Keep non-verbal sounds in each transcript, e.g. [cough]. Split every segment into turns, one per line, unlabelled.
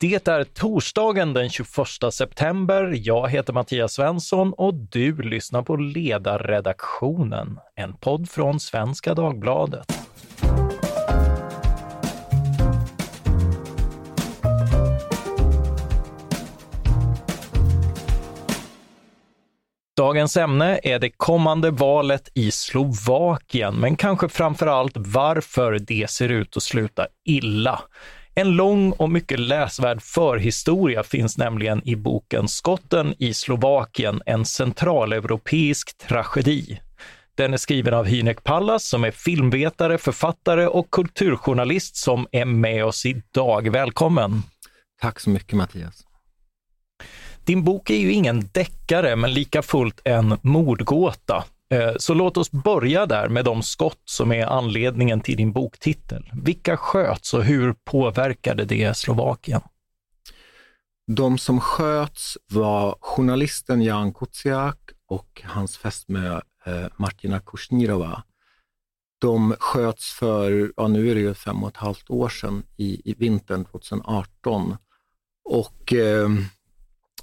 Det är torsdagen den 21 september. Jag heter Mattias Svensson och du lyssnar på Ledarredaktionen, en podd från Svenska Dagbladet. Dagens ämne är det kommande valet i Slovakien, men kanske framför allt varför det ser ut att sluta illa. En lång och mycket läsvärd förhistoria finns nämligen i boken Skotten i Slovakien, en centraleuropeisk tragedi. Den är skriven av Hynek Pallas som är filmvetare, författare och kulturjournalist som är med oss idag. Välkommen!
Tack så mycket Mattias.
Din bok är ju ingen deckare, men lika fullt en mordgåta. Eh, så låt oss börja där med de skott som är anledningen till din boktitel. Vilka sköts och hur påverkade det Slovakien?
De som sköts var journalisten Jan Kuciak och hans fästmö eh, Martina Kushnirova. De sköts för, ja nu är det ju fem och ett halvt år sedan, i, i vintern 2018. Och eh,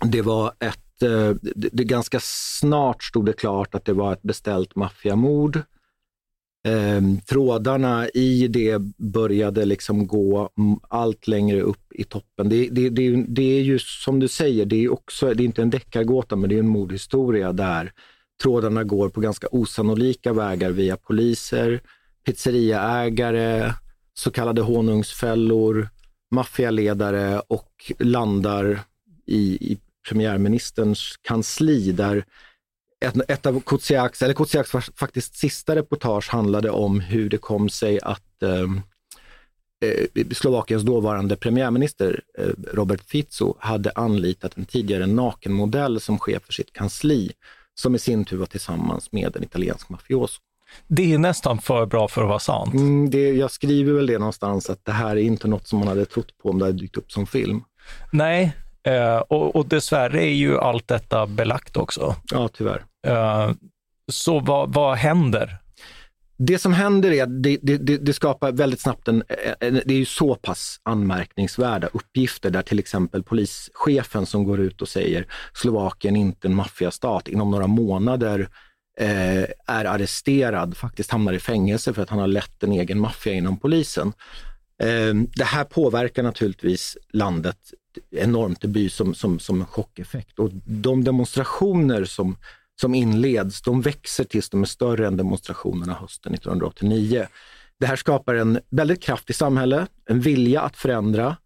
det var ett Eh, det, det ganska snart stod det klart att det var ett beställt maffiamord. Eh, trådarna i det började liksom gå allt längre upp i toppen. Det, det, det, det är ju som du säger, det är, också, det är inte en deckargåta, men det är en mordhistoria där trådarna går på ganska osannolika vägar via poliser, pizzeriaägare, så kallade honungsfällor, maffialedare och landar i, i premiärministerns kansli där ett, ett av Kuciaks, eller Kuciaks faktiskt sista reportage handlade om hur det kom sig att eh, eh, Slovakiens dåvarande premiärminister eh, Robert Fico hade anlitat en tidigare nakenmodell som chef för sitt kansli, som i sin tur var tillsammans med en italiensk mafioso.
Det är nästan för bra för att vara sant.
Mm, det, jag skriver väl det någonstans att det här är inte något som man hade trott på om det hade dykt upp som film.
Nej, Eh, och, och dessvärre är ju allt detta belagt också.
Ja, tyvärr. Eh,
så vad, vad händer?
Det som händer är att det, det, det, skapar väldigt snabbt en, det är ju så pass anmärkningsvärda uppgifter där till exempel polischefen som går ut och säger Slovakien inte en maffiastat inom några månader eh, är arresterad, faktiskt hamnar i fängelse för att han har lett en egen maffia inom polisen. Eh, det här påverkar naturligtvis landet enormt. Det blir som, som, som en chockeffekt. Och de demonstrationer som, som inleds, de växer tills de är större än demonstrationerna hösten 1989. Det här skapar en väldigt kraftig samhälle, en vilja att förändra.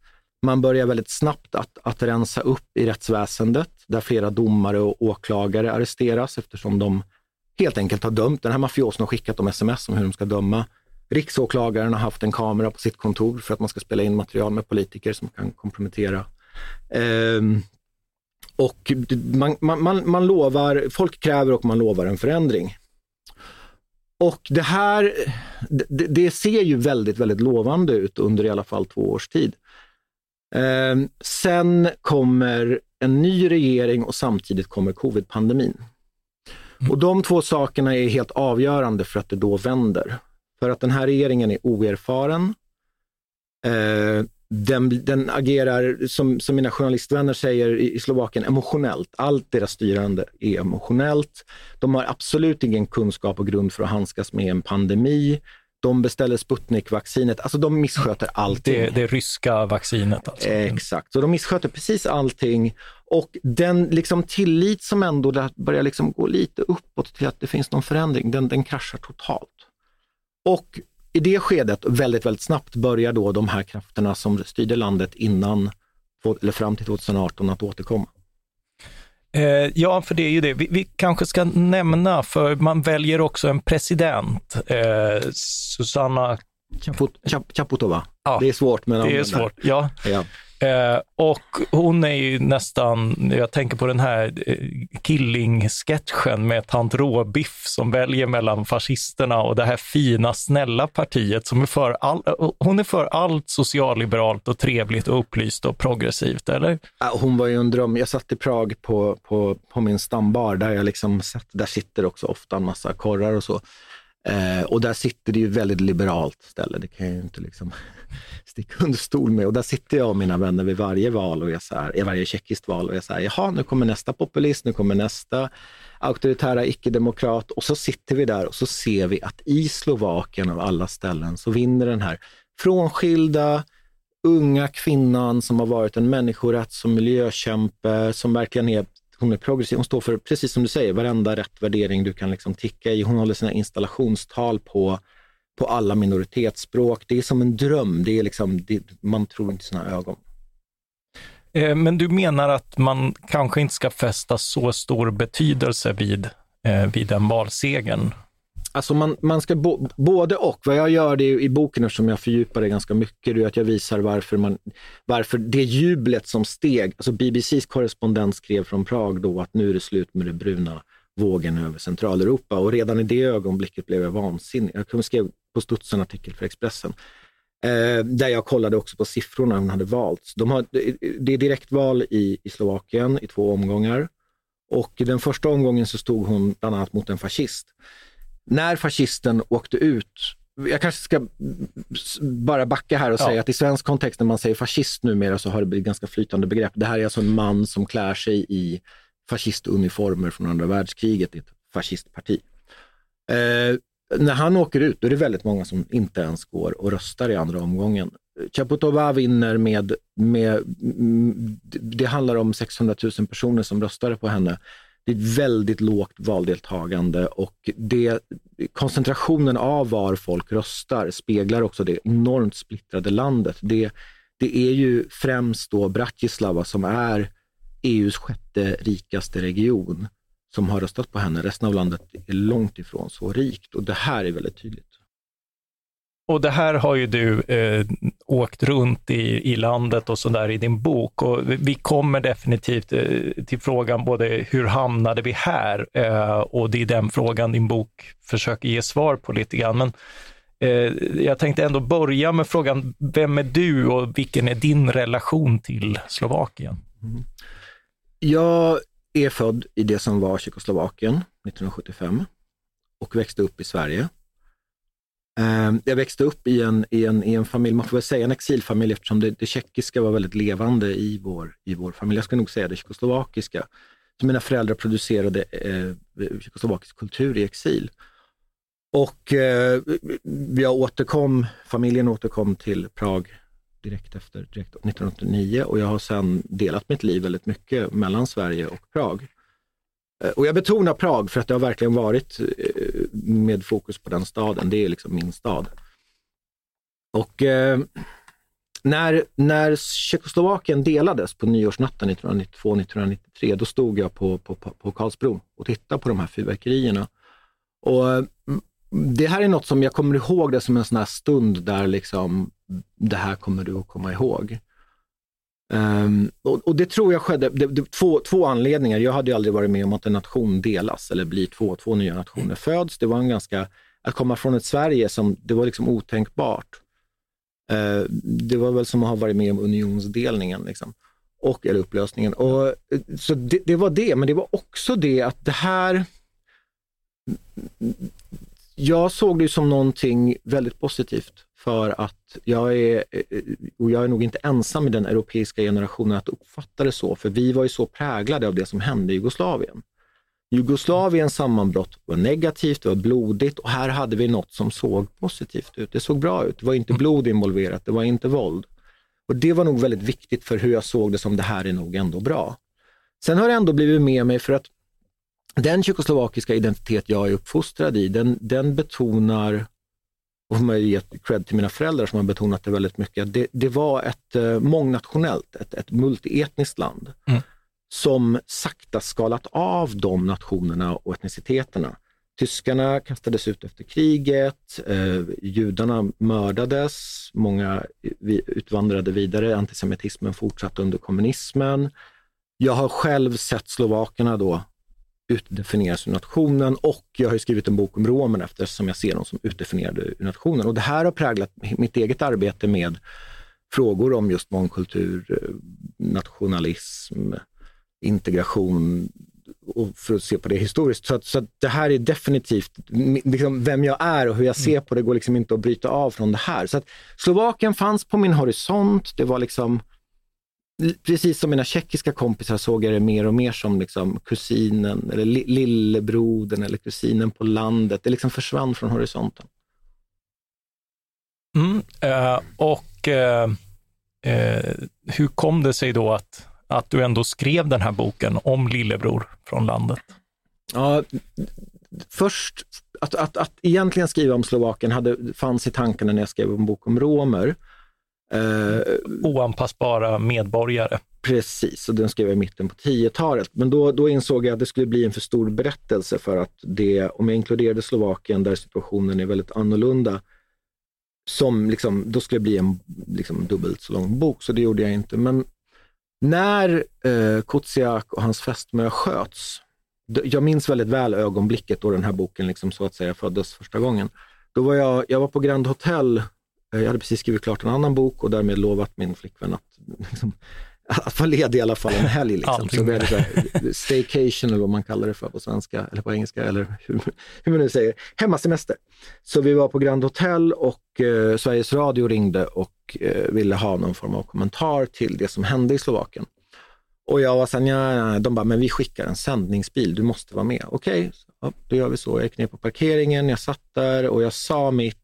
Man börjar väldigt snabbt att, att rensa upp i rättsväsendet, där flera domare och åklagare arresteras eftersom de helt enkelt har dömt. Den här mafiosen har skickat dem sms om hur de ska döma. Riksåklagaren har haft en kamera på sitt kontor för att man ska spela in material med politiker som kan kompromettera och man, man, man lovar, folk kräver och man lovar en förändring. Och det här, det, det, ser ju väldigt, väldigt lovande ut under i alla fall två års tid. Eh, sen kommer en ny regering och samtidigt kommer covid-pandemin. Mm. Och de två sakerna är helt avgörande för att det då vänder. För att den här regeringen är oerfaren. Eh, den, den agerar, som, som mina journalistvänner säger i, i Slovakien, emotionellt. Allt deras styrande är emotionellt. De har absolut ingen kunskap och grund för att handskas med en pandemi. De beställer Sputnik-vaccinet. Alltså de missköter allting.
Det, det ryska vaccinet alltså?
Exakt, så de missköter precis allting. Och den liksom tillit som ändå börjar liksom gå lite uppåt till att det finns någon förändring, den, den kraschar totalt. Och i det skedet, väldigt, väldigt snabbt, börjar då de här krafterna som styrde landet innan, eller fram till 2018 att återkomma.
Eh, ja, för det är ju det. Vi, vi, kanske ska nämna, för man väljer också en president, eh, Susanna
Chaputova. Ja, det är svårt. Men
det är svårt, ja. ja. Eh, och hon är ju nästan, jag tänker på den här eh, Killing-sketchen med tant Råbiff som väljer mellan fascisterna och det här fina, snälla partiet som är för all, eh, hon är för allt socialliberalt och trevligt och upplyst och progressivt, eller?
Hon var ju en dröm. Jag satt i Prag på, på, på min stambar där jag liksom satt, där sitter också ofta en massa korrar och så. Eh, och där sitter det ju väldigt liberalt ställe, det kan jag ju inte liksom sticka under stol med. Och där sitter jag och mina vänner vid varje val, och jag så här, varje tjeckiskt val och jag säger, jaha, nu kommer nästa populist, nu kommer nästa auktoritära icke-demokrat och så sitter vi där och så ser vi att i Slovakien av alla ställen så vinner den här frånskilda, unga kvinnan som har varit en människorätts och miljökämpe, som verkligen är hon är progressiv. Hon står för, precis som du säger, varenda rätt värdering du kan liksom ticka i. Hon håller sina installationstal på, på alla minoritetsspråk. Det är som en dröm. Det är liksom, det, man tror inte sina ögon.
Eh, men du menar att man kanske inte ska fästa så stor betydelse vid, eh, vid den valsegern?
Alltså man, man ska bo, både och. Vad jag gör det i boken, eftersom jag fördjupar det ganska mycket, det är att jag visar varför, man, varför det jublet som steg, alltså BBCs korrespondent skrev från Prag då att nu är det slut med den bruna vågen över Centraleuropa och redan i det ögonblicket blev jag vansinnig. Jag skrev på studs en artikel för Expressen eh, där jag kollade också på siffrorna hon hade valt. De har, det är direktval i, i Slovakien i två omgångar och den första omgången så stod hon bland annat mot en fascist när fascisten åkte ut, jag kanske ska bara backa här och ja. säga att i svensk kontext när man säger fascist numera så har det blivit ganska flytande begrepp. Det här är alltså en man som klär sig i fascistuniformer från andra världskriget i ett fascistparti. Eh, när han åker ut, då är det väldigt många som inte ens går och röstar i andra omgången. Chaputova vinner med, med, det handlar om 600 000 personer som röstade på henne det är ett väldigt lågt valdeltagande och det, koncentrationen av var folk röstar speglar också det enormt splittrade landet. Det, det är ju främst då Bratislava som är EUs sjätte rikaste region som har röstat på henne. Resten av landet är långt ifrån så rikt och det här är väldigt tydligt.
Och det här har ju du eh, åkt runt i, i landet och så där i din bok och vi kommer definitivt eh, till frågan både hur hamnade vi här? Eh, och det är den frågan din bok försöker ge svar på lite grann. Men eh, jag tänkte ändå börja med frågan, vem är du och vilken är din relation till Slovakien? Mm.
Jag är född i det som var Tjeckoslovakien 1975 och växte upp i Sverige. Ehm, jag växte upp i en, i en, i en familj, man får väl säga en exilfamilj eftersom det, det tjeckiska var väldigt levande i vår, i vår familj. Jag ska nog säga det tjeckoslovakiska. Så mina föräldrar producerade eh, tjeckoslovakisk kultur i exil. Och eh, jag återkom, familjen återkom till Prag direkt efter direkt 1989 och jag har sedan delat mitt liv väldigt mycket mellan Sverige och Prag. Eh, och jag betonar Prag för att det har verkligen varit eh, med fokus på den staden. Det är liksom min stad. Och eh, när, när Tjeckoslovakien delades på nyårsnatten 1992-1993, då stod jag på, på, på Karlsbron och tittade på de här fyrverkerierna. Och mm, det här är något som jag kommer ihåg det som en sån här stund där liksom, det här kommer du att komma ihåg. Um, och, och, det tror jag skedde, det, det, två, två anledningar. Jag hade aldrig varit med om att en nation delas eller blir två, två nya nationer föds. Det var en ganska, att komma från ett Sverige som, det var liksom otänkbart. Uh, det var väl som att ha varit med om unionsdelningen. Liksom. Och, eller upplösningen. Och, så det, det var det, men det var också det att det här jag såg det som någonting väldigt positivt för att jag är, eh, och jag är nog inte ensam i den europeiska generationen att uppfatta det så, för vi var ju så präglade av det som hände i Jugoslavien. Jugoslaviens sammanbrott var negativt, det var blodigt och här hade vi något som såg positivt ut. Det såg bra ut, det var inte blod involverat, det var inte våld. Och Det var nog väldigt viktigt för hur jag såg det som det här är nog ändå bra. Sen har det ändå blivit med mig för att den tjeckoslovakiska identitet jag är uppfostrad i, den, den betonar och får man ge cred till mina föräldrar som har betonat det väldigt mycket. Det, det var ett eh, mångnationellt, ett, ett multietniskt land mm. som sakta skalat av de nationerna och etniciteterna. Tyskarna kastades ut efter kriget, eh, judarna mördades, många utvandrade vidare, antisemitismen fortsatte under kommunismen. Jag har själv sett slovakerna då utdefinieras ur nationen och jag har skrivit en bok om romerna eftersom jag ser dem som utdefinierade ur nationen. Och det här har präglat mitt eget arbete med frågor om just mångkultur, eh, nationalism, integration och, för att se på det historiskt. Så, att, så att det här är definitivt, liksom, vem jag är och hur jag ser på det går liksom inte att bryta av från det här. Så att Slovakien fanns på min horisont. Det var liksom, precis som mina tjeckiska kompisar såg jag det mer och mer som liksom kusinen eller lillebrodern eller kusinen på landet. Det liksom försvann från horisonten.
Mm, eh, och eh, eh, hur kom det sig då att, att du ändå skrev den här boken om lillebror från landet?
Ja, först, att, att, att egentligen skriva om Slovakien hade, fanns i tankarna när jag skrev en bok om romer.
Eh, Oanpassbara medborgare.
Precis, och den skrev jag i mitten på 10-talet. Men då, då insåg jag att det skulle bli en för stor berättelse för att det, om jag inkluderade Slovakien där situationen är väldigt annorlunda, som liksom, då skulle det bli en liksom, dubbelt så lång bok, så det gjorde jag inte. Men när eh, Kutsiak och hans fästmö sköts, jag minns väldigt väl ögonblicket då den här boken liksom, så att säga föddes första gången. Då var jag, jag var på Grand Hotel, jag hade precis skrivit klart en annan bok och därmed lovat min flickvän att [laughs] liksom, att vara ledig i alla fall en helg. Liksom. så det så staycation eller vad man kallar det för på svenska eller på engelska eller hur, hur man nu säger. Hemmasemester. Så vi var på Grand Hotel och eh, Sveriges Radio ringde och eh, ville ha någon form av kommentar till det som hände i Slovakien. Och jag var så här, de bara, men vi skickar en sändningsbil, du måste vara med. Okej, okay, ja, då gör vi så. Jag gick ner på parkeringen, jag satt där och jag sa mitt.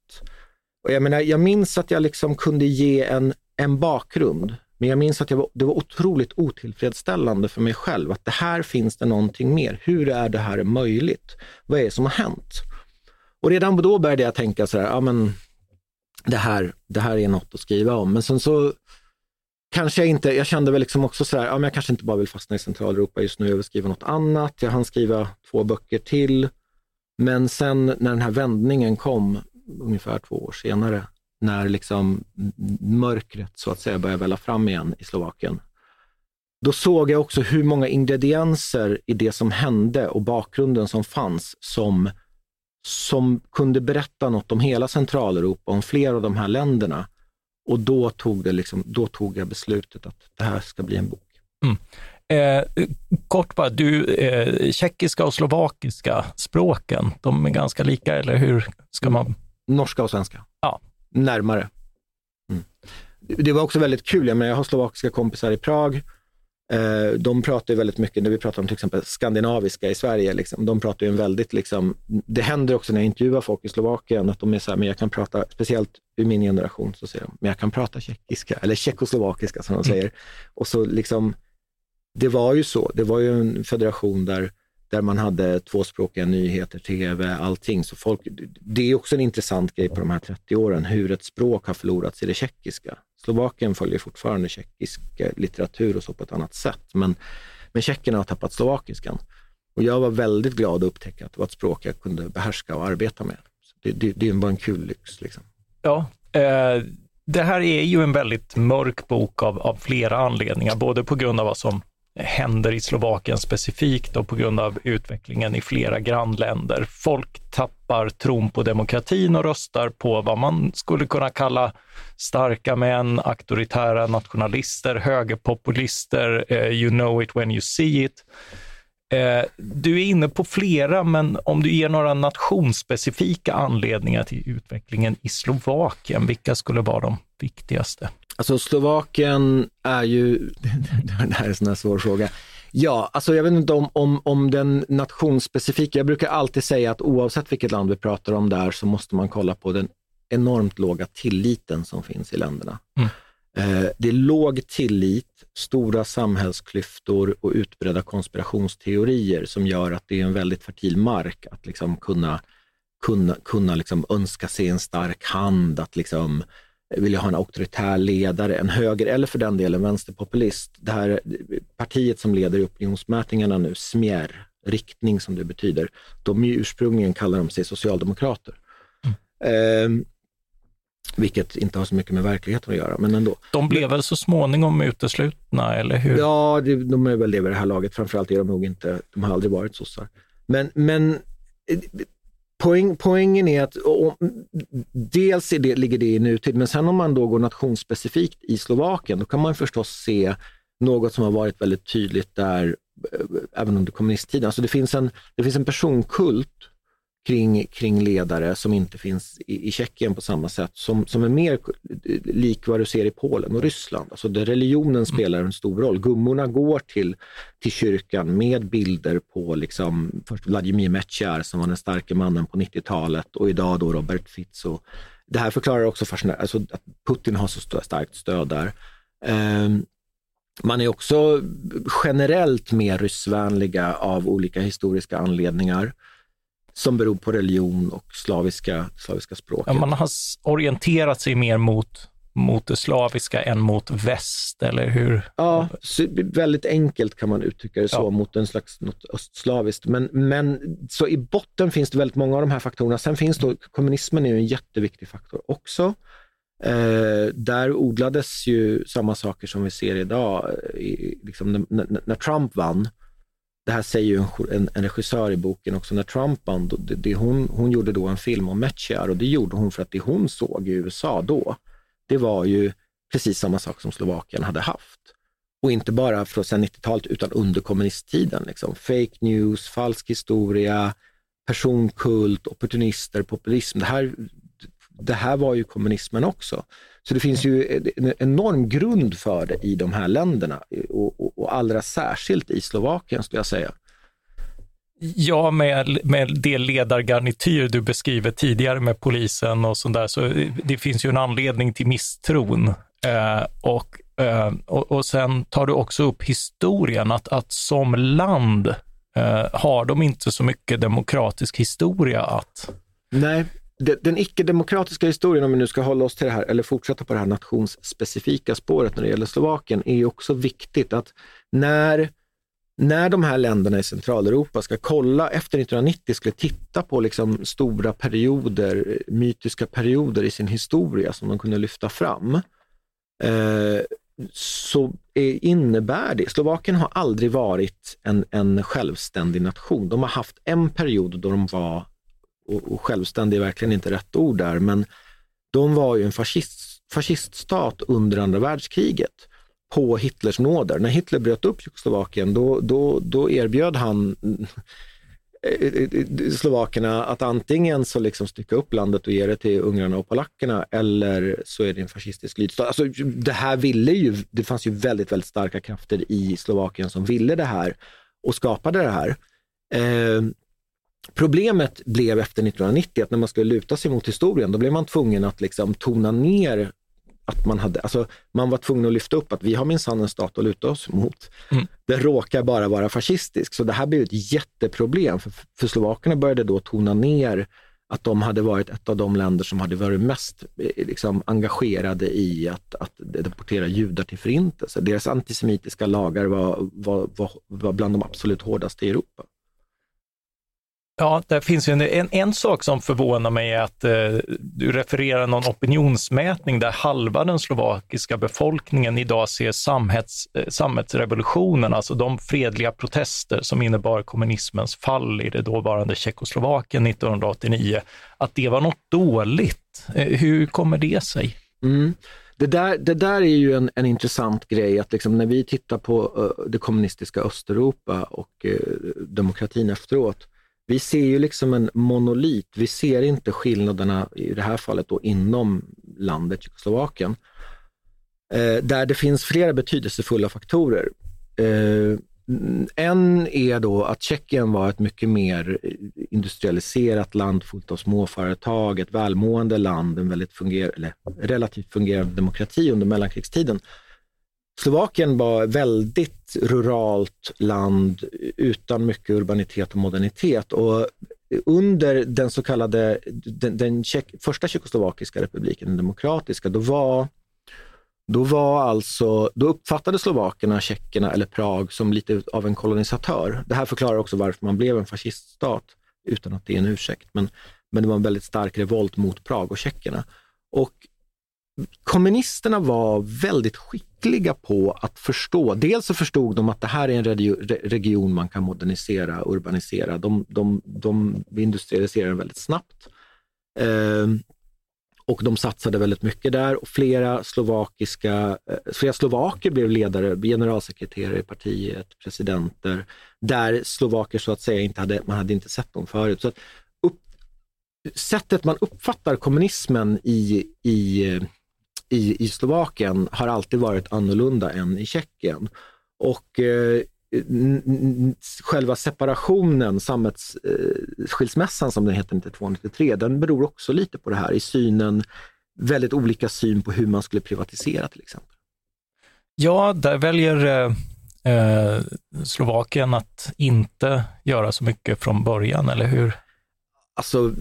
Och jag menar, jag minns att jag liksom kunde ge en, en bakgrund men jag minns att jag var, det var otroligt otillfredsställande för mig själv att det här finns det någonting mer. Hur är det här möjligt? Vad är det som har hänt? Och redan då började jag tänka så här, ja men det här, det här är något att skriva om. Men sen så kanske jag inte, jag kände väl liksom också så här, ja men jag kanske inte bara vill fastna i Centraleuropa just nu, jag vill skriva något annat. Jag hann skriva två böcker till. Men sen när den här vändningen kom, ungefär två år senare, när liksom mörkret så att säga började välla fram igen i Slovakien. Då såg jag också hur många ingredienser i det som hände och bakgrunden som fanns som, som kunde berätta något om hela Centraleuropa, om flera av de här länderna. Och då tog, det liksom, då tog jag beslutet att det här ska bli en bok.
Mm. Eh, kort bara, du, eh, tjeckiska och slovakiska språken, de är ganska lika, eller hur ska man?
Norska och svenska.
Ja,
närmare. Mm. Det var också väldigt kul, jag, menar, jag har slovakiska kompisar i Prag. Eh, de pratar ju väldigt mycket, när vi pratar om till exempel skandinaviska i Sverige, liksom, de pratar ju en väldigt, liksom, det händer också när jag intervjuar folk i Slovakien, att de är så här, men jag kan prata, speciellt ur min generation, så säger de, men jag kan prata tjeckiska, eller tjeckoslovakiska som de mm. säger. Och så liksom, det var ju så, det var ju en federation där där man hade tvåspråkiga nyheter, tv, allting. Så folk, det är också en intressant grej på de här 30 åren, hur ett språk har förlorats i det tjeckiska. Slovakien följer fortfarande tjeckisk eh, litteratur och så på ett annat sätt, men, men tjeckerna har tappat slovakiskan. Och jag var väldigt glad att upptäcka att det var ett språk jag kunde behärska och arbeta med. Det, det, det är bara en kul lyx. Liksom.
Ja, eh, det här är ju en väldigt mörk bok av, av flera anledningar, både på grund av vad som händer i Slovakien specifikt och på grund av utvecklingen i flera grannländer. Folk tappar tron på demokratin och röstar på vad man skulle kunna kalla starka män, auktoritära nationalister, högerpopulister, eh, you know it when you see it. Eh, du är inne på flera, men om du ger några nationsspecifika anledningar till utvecklingen i Slovakien, vilka skulle vara de viktigaste?
Alltså Slovakien är ju, [laughs] det här är en sån här svår fråga. Ja, alltså jag vet inte om, om, om den nationsspecifika, jag brukar alltid säga att oavsett vilket land vi pratar om där så måste man kolla på den enormt låga tilliten som finns i länderna. Mm. Eh, det är låg tillit, stora samhällsklyftor och utbredda konspirationsteorier som gör att det är en väldigt fertil mark att liksom kunna, kunna, kunna liksom önska sig en stark hand, att liksom vill jag ha en auktoritär ledare, en höger eller för den delen vänsterpopulist. Det här partiet som leder opinionsmätningarna nu, SMER, riktning som det betyder, de är ursprungligen kallar de sig socialdemokrater. Mm. Eh, vilket inte har så mycket med verkligheten att göra, men ändå.
De blev väl så småningom uteslutna, eller hur?
Ja, de är väl det vid det här laget. Framförallt är de nog inte, de har aldrig varit sossar. Men, men Poäng, poängen är att och, dels är det, ligger det i nutid, men sen om man då går nationsspecifikt i Slovakien, då kan man förstås se något som har varit väldigt tydligt där eh, även under kommunisttiden. Alltså det, finns en, det finns en personkult kring, kring ledare som inte finns i, i Tjeckien på samma sätt, som, som är mer lik vad du ser i Polen och Ryssland. Alltså där religionen mm. spelar en stor roll. Gummorna går till, till kyrkan med bilder på liksom, först Vladimir Mečiar som var den starke mannen på 90-talet och idag då Robert Fico. Det här förklarar också alltså att Putin har så starkt stöd där. Um, man är också generellt mer ryssvänliga av olika historiska anledningar som beror på religion och slaviska, slaviska språk.
Ja, man har orienterat sig mer mot, mot det slaviska än mot väst, eller hur?
Ja, väldigt enkelt kan man uttrycka det så, ja. mot en slags något östslaviskt. Men, men så i botten finns det väldigt många av de här faktorerna. Sen finns då, kommunismen är ju en jätteviktig faktor också. Eh, där odlades ju samma saker som vi ser idag. Eh, I, liksom, när, när, Trump vann, det här säger ju en, en, en regissör i boken också, när Trump vann, det, det, hon, hon gjorde då en film om Mechiar och det gjorde hon för att det hon såg i USA då, det var ju precis samma sak som Slovakien hade haft. Och inte bara från 90-talet utan under kommunisttiden. Liksom. Fake news, falsk historia, personkult, opportunister, populism. Det här det här var ju kommunismen också. Så det finns ju en enorm grund för det i de här länderna och, och, och allra särskilt i Slovakien skulle jag säga.
Ja, med, med det ledargarnityr du beskriver tidigare med polisen och sånt där, så det finns ju en anledning till misstron. Eh, och, eh, och, och sen tar du också upp historien, att, att som land eh, har de inte så mycket demokratisk historia att
Nej, den icke-demokratiska historien, om vi nu ska hålla oss till det här, eller fortsätta på det här nationsspecifika spåret när det gäller Slovakien, är ju också viktigt att när, när de här länderna i Centraleuropa ska kolla, efter 1990, skulle titta på liksom stora perioder, mytiska perioder i sin historia som de kunde lyfta fram, eh, så är, innebär det, Slovakien har aldrig varit en, en självständig nation. De har haft en period då de var och, och självständig är verkligen inte rätt ord där, men de var ju en fascist, fasciststat under andra världskriget på Hitlers nåder. När Hitler bröt upp Tjeckoslovakien då, då, då erbjöd han eh, eh, slovakerna att antingen så liksom stycka upp landet och ge det till ungrarna och polackerna eller så är det en fascistisk lydstat. Alltså, det här ville ju, det fanns ju väldigt, väldigt starka krafter i Slovakien som ville det här och skapade det här. Eh, Problemet blev efter 1990 att när man skulle luta sig mot historien, då blev man tvungen att liksom tona ner att man hade, alltså man var tvungen att lyfta upp att vi har minsann en stat att luta oss mot. Mm. Det råkar bara vara fascistisk, så det här blev ett jätteproblem. För, för slovakerna började då tona ner att de hade varit ett av de länder som hade varit mest eh, liksom, engagerade i att, att deportera judar till förintelse. Deras antisemitiska lagar var, var, var, var bland de absolut hårdaste i Europa.
Ja, det finns ju en, en, en, sak som förvånar mig är att eh, du refererar någon opinionsmätning där halva den slovakiska befolkningen idag ser samhälls, eh, samhällsrevolutionen, alltså de fredliga protester som innebar kommunismens fall i det dåvarande Tjeckoslovakien 1989, att det var något dåligt. Eh, hur kommer det sig?
Mm. Det där, det där är ju en, en intressant grej, att liksom när vi tittar på uh, det kommunistiska Östeuropa och uh, demokratin efteråt, vi ser ju liksom en monolit. Vi ser inte skillnaderna, i det här fallet då, inom landet Tjeckoslovakien. Eh, där det finns flera betydelsefulla faktorer. Eh, en är då att Tjeckien var ett mycket mer eh, industrialiserat land fullt av småföretag, ett välmående land, en väldigt funger eller relativt fungerande demokrati under mellankrigstiden. Slovakien var väldigt ruralt land utan mycket urbanitet och modernitet. Och under den så kallade den, den tjeck, första tjeckoslovakiska republiken, den demokratiska, då var, då var alltså, då uppfattade slovakerna tjeckerna eller Prag som lite av en kolonisatör. Det här förklarar också varför man blev en fasciststat utan att det är en ursäkt. Men, men det var en väldigt stark revolt mot Prag och tjeckerna. Och kommunisterna var väldigt skickliga på att förstå. Dels så förstod de att det här är en region man kan modernisera, urbanisera. De, de, de industrialiserade väldigt snabbt. Eh, och de satsade väldigt mycket där och flera slovakiska, eh, flera slovaker blev ledare, generalsekreterare i partiet, presidenter, där slovaker så att säga inte hade, man hade inte sett dem förut. Så upp, sättet man uppfattar kommunismen i, i, eh, i, i Slovakien har alltid varit annorlunda än i Tjeckien. Och eh, själva separationen, samhällsskilsmässan som den heter 92-93, den beror också lite på det här i synen, väldigt olika syn på hur man skulle privatisera till exempel.
Ja, där väljer eh, Slovakien att inte göra så mycket från början, eller hur?
Alltså,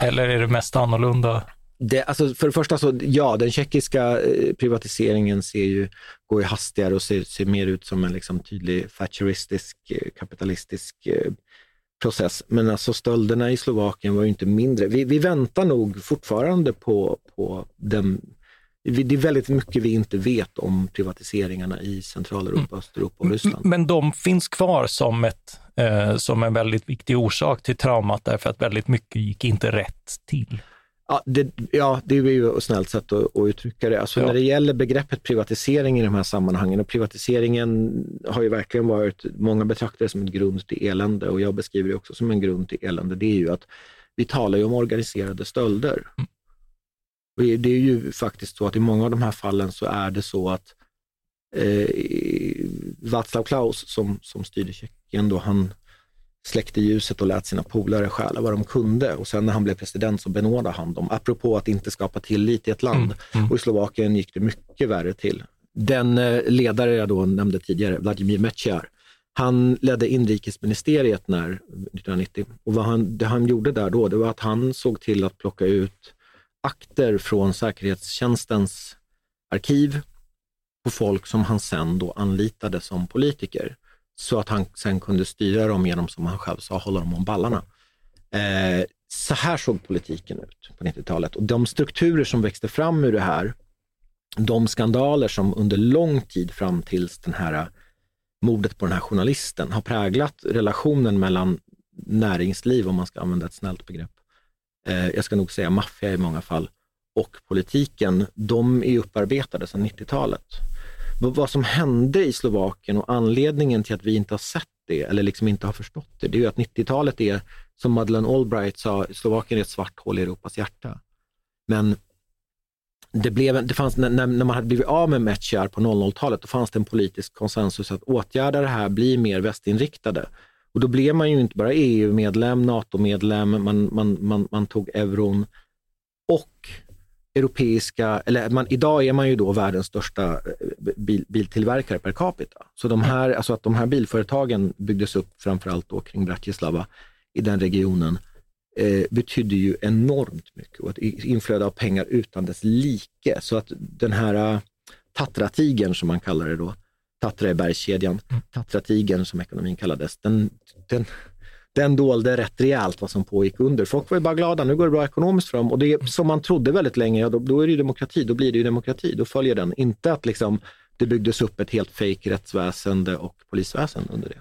eller är det mest annorlunda?
Det, alltså för det första, så, ja, den tjeckiska eh, privatiseringen ser ju, går ju hastigare och ser, ser mer ut som en liksom tydlig thatcheristisk, eh, kapitalistisk eh, process. Men alltså stölderna i Slovakien var ju inte mindre. Vi, vi väntar nog fortfarande på, på den det är väldigt mycket vi inte vet om privatiseringarna i Centraleuropa, mm. Östeuropa och Ryssland.
Men de finns kvar som, ett, eh, som en väldigt viktig orsak till traumat därför att väldigt mycket gick inte rätt till.
Ja, det, ja, det är ju ett snällt sätt att, att uttrycka det. Alltså ja. När det gäller begreppet privatisering i de här sammanhangen, och privatiseringen har ju verkligen varit, många betraktar det som en grund till elände och jag beskriver det också som en grund till elände, det är ju att vi talar ju om organiserade stölder. Mm. Och det är ju faktiskt så att i många av de här fallen så är det så att eh, Václav Klaus som, som styrde Tjeckien, då han släckte ljuset och lät sina polare stjäla vad de kunde. Och sen när han blev president så benådade han dem, apropå att inte skapa tillit i ett land. Mm. Mm. Och i Slovakien gick det mycket värre till. Den eh, ledare jag då nämnde tidigare, Vladimir Mečiar, han ledde inrikesministeriet när 1990 och vad han, det han gjorde där då, det var att han såg till att plocka ut akter från säkerhetstjänstens arkiv på folk som han sen då anlitade som politiker så att han sen kunde styra dem genom, som han själv sa, hålla dem om ballarna. Eh, så här såg politiken ut på 90-talet och de strukturer som växte fram ur det här, de skandaler som under lång tid fram tills den här eh, mordet på den här journalisten har präglat relationen mellan näringsliv, om man ska använda ett snällt begrepp, eh, jag ska nog säga maffia i många fall, och politiken, de är upparbetade sedan 90-talet vad som hände i Slovakien och anledningen till att vi inte har sett det eller liksom inte har förstått det, det är ju att 90-talet är, som Madeleine Albright sa, Slovakien är ett svart hål i Europas hjärta. Men det, blev, det fanns, när, när man hade blivit av med Meciar på 00-talet, då fanns det en politisk konsensus att åtgärda det här, bli mer västinriktade. Och då blev man ju inte bara EU-medlem, NATO-medlem, man, man, man, man tog euron och europeiska, eller man, idag är man ju då världens största eh, bil, biltillverkare per capita. Så de här, alltså att de här bilföretagen byggdes upp framförallt då kring Bratislava i den regionen eh, betydde ju enormt mycket och ett inflöde av pengar utan dess like. Så att den här uh, Tatra-tigern som man kallar det då, Tatra är bergskedjan, mm. Tatra-tigern som ekonomin kallades, den, den, den dolde rätt rejält vad som pågick under. Folk var ju bara glada, nu går det bra ekonomiskt för dem. Och det som man trodde väldigt länge, ja, då, då är det ju demokrati, då blir det ju demokrati, då följer den. Inte att liksom, det byggdes upp ett helt fejk rättsväsende och polisväsende under det.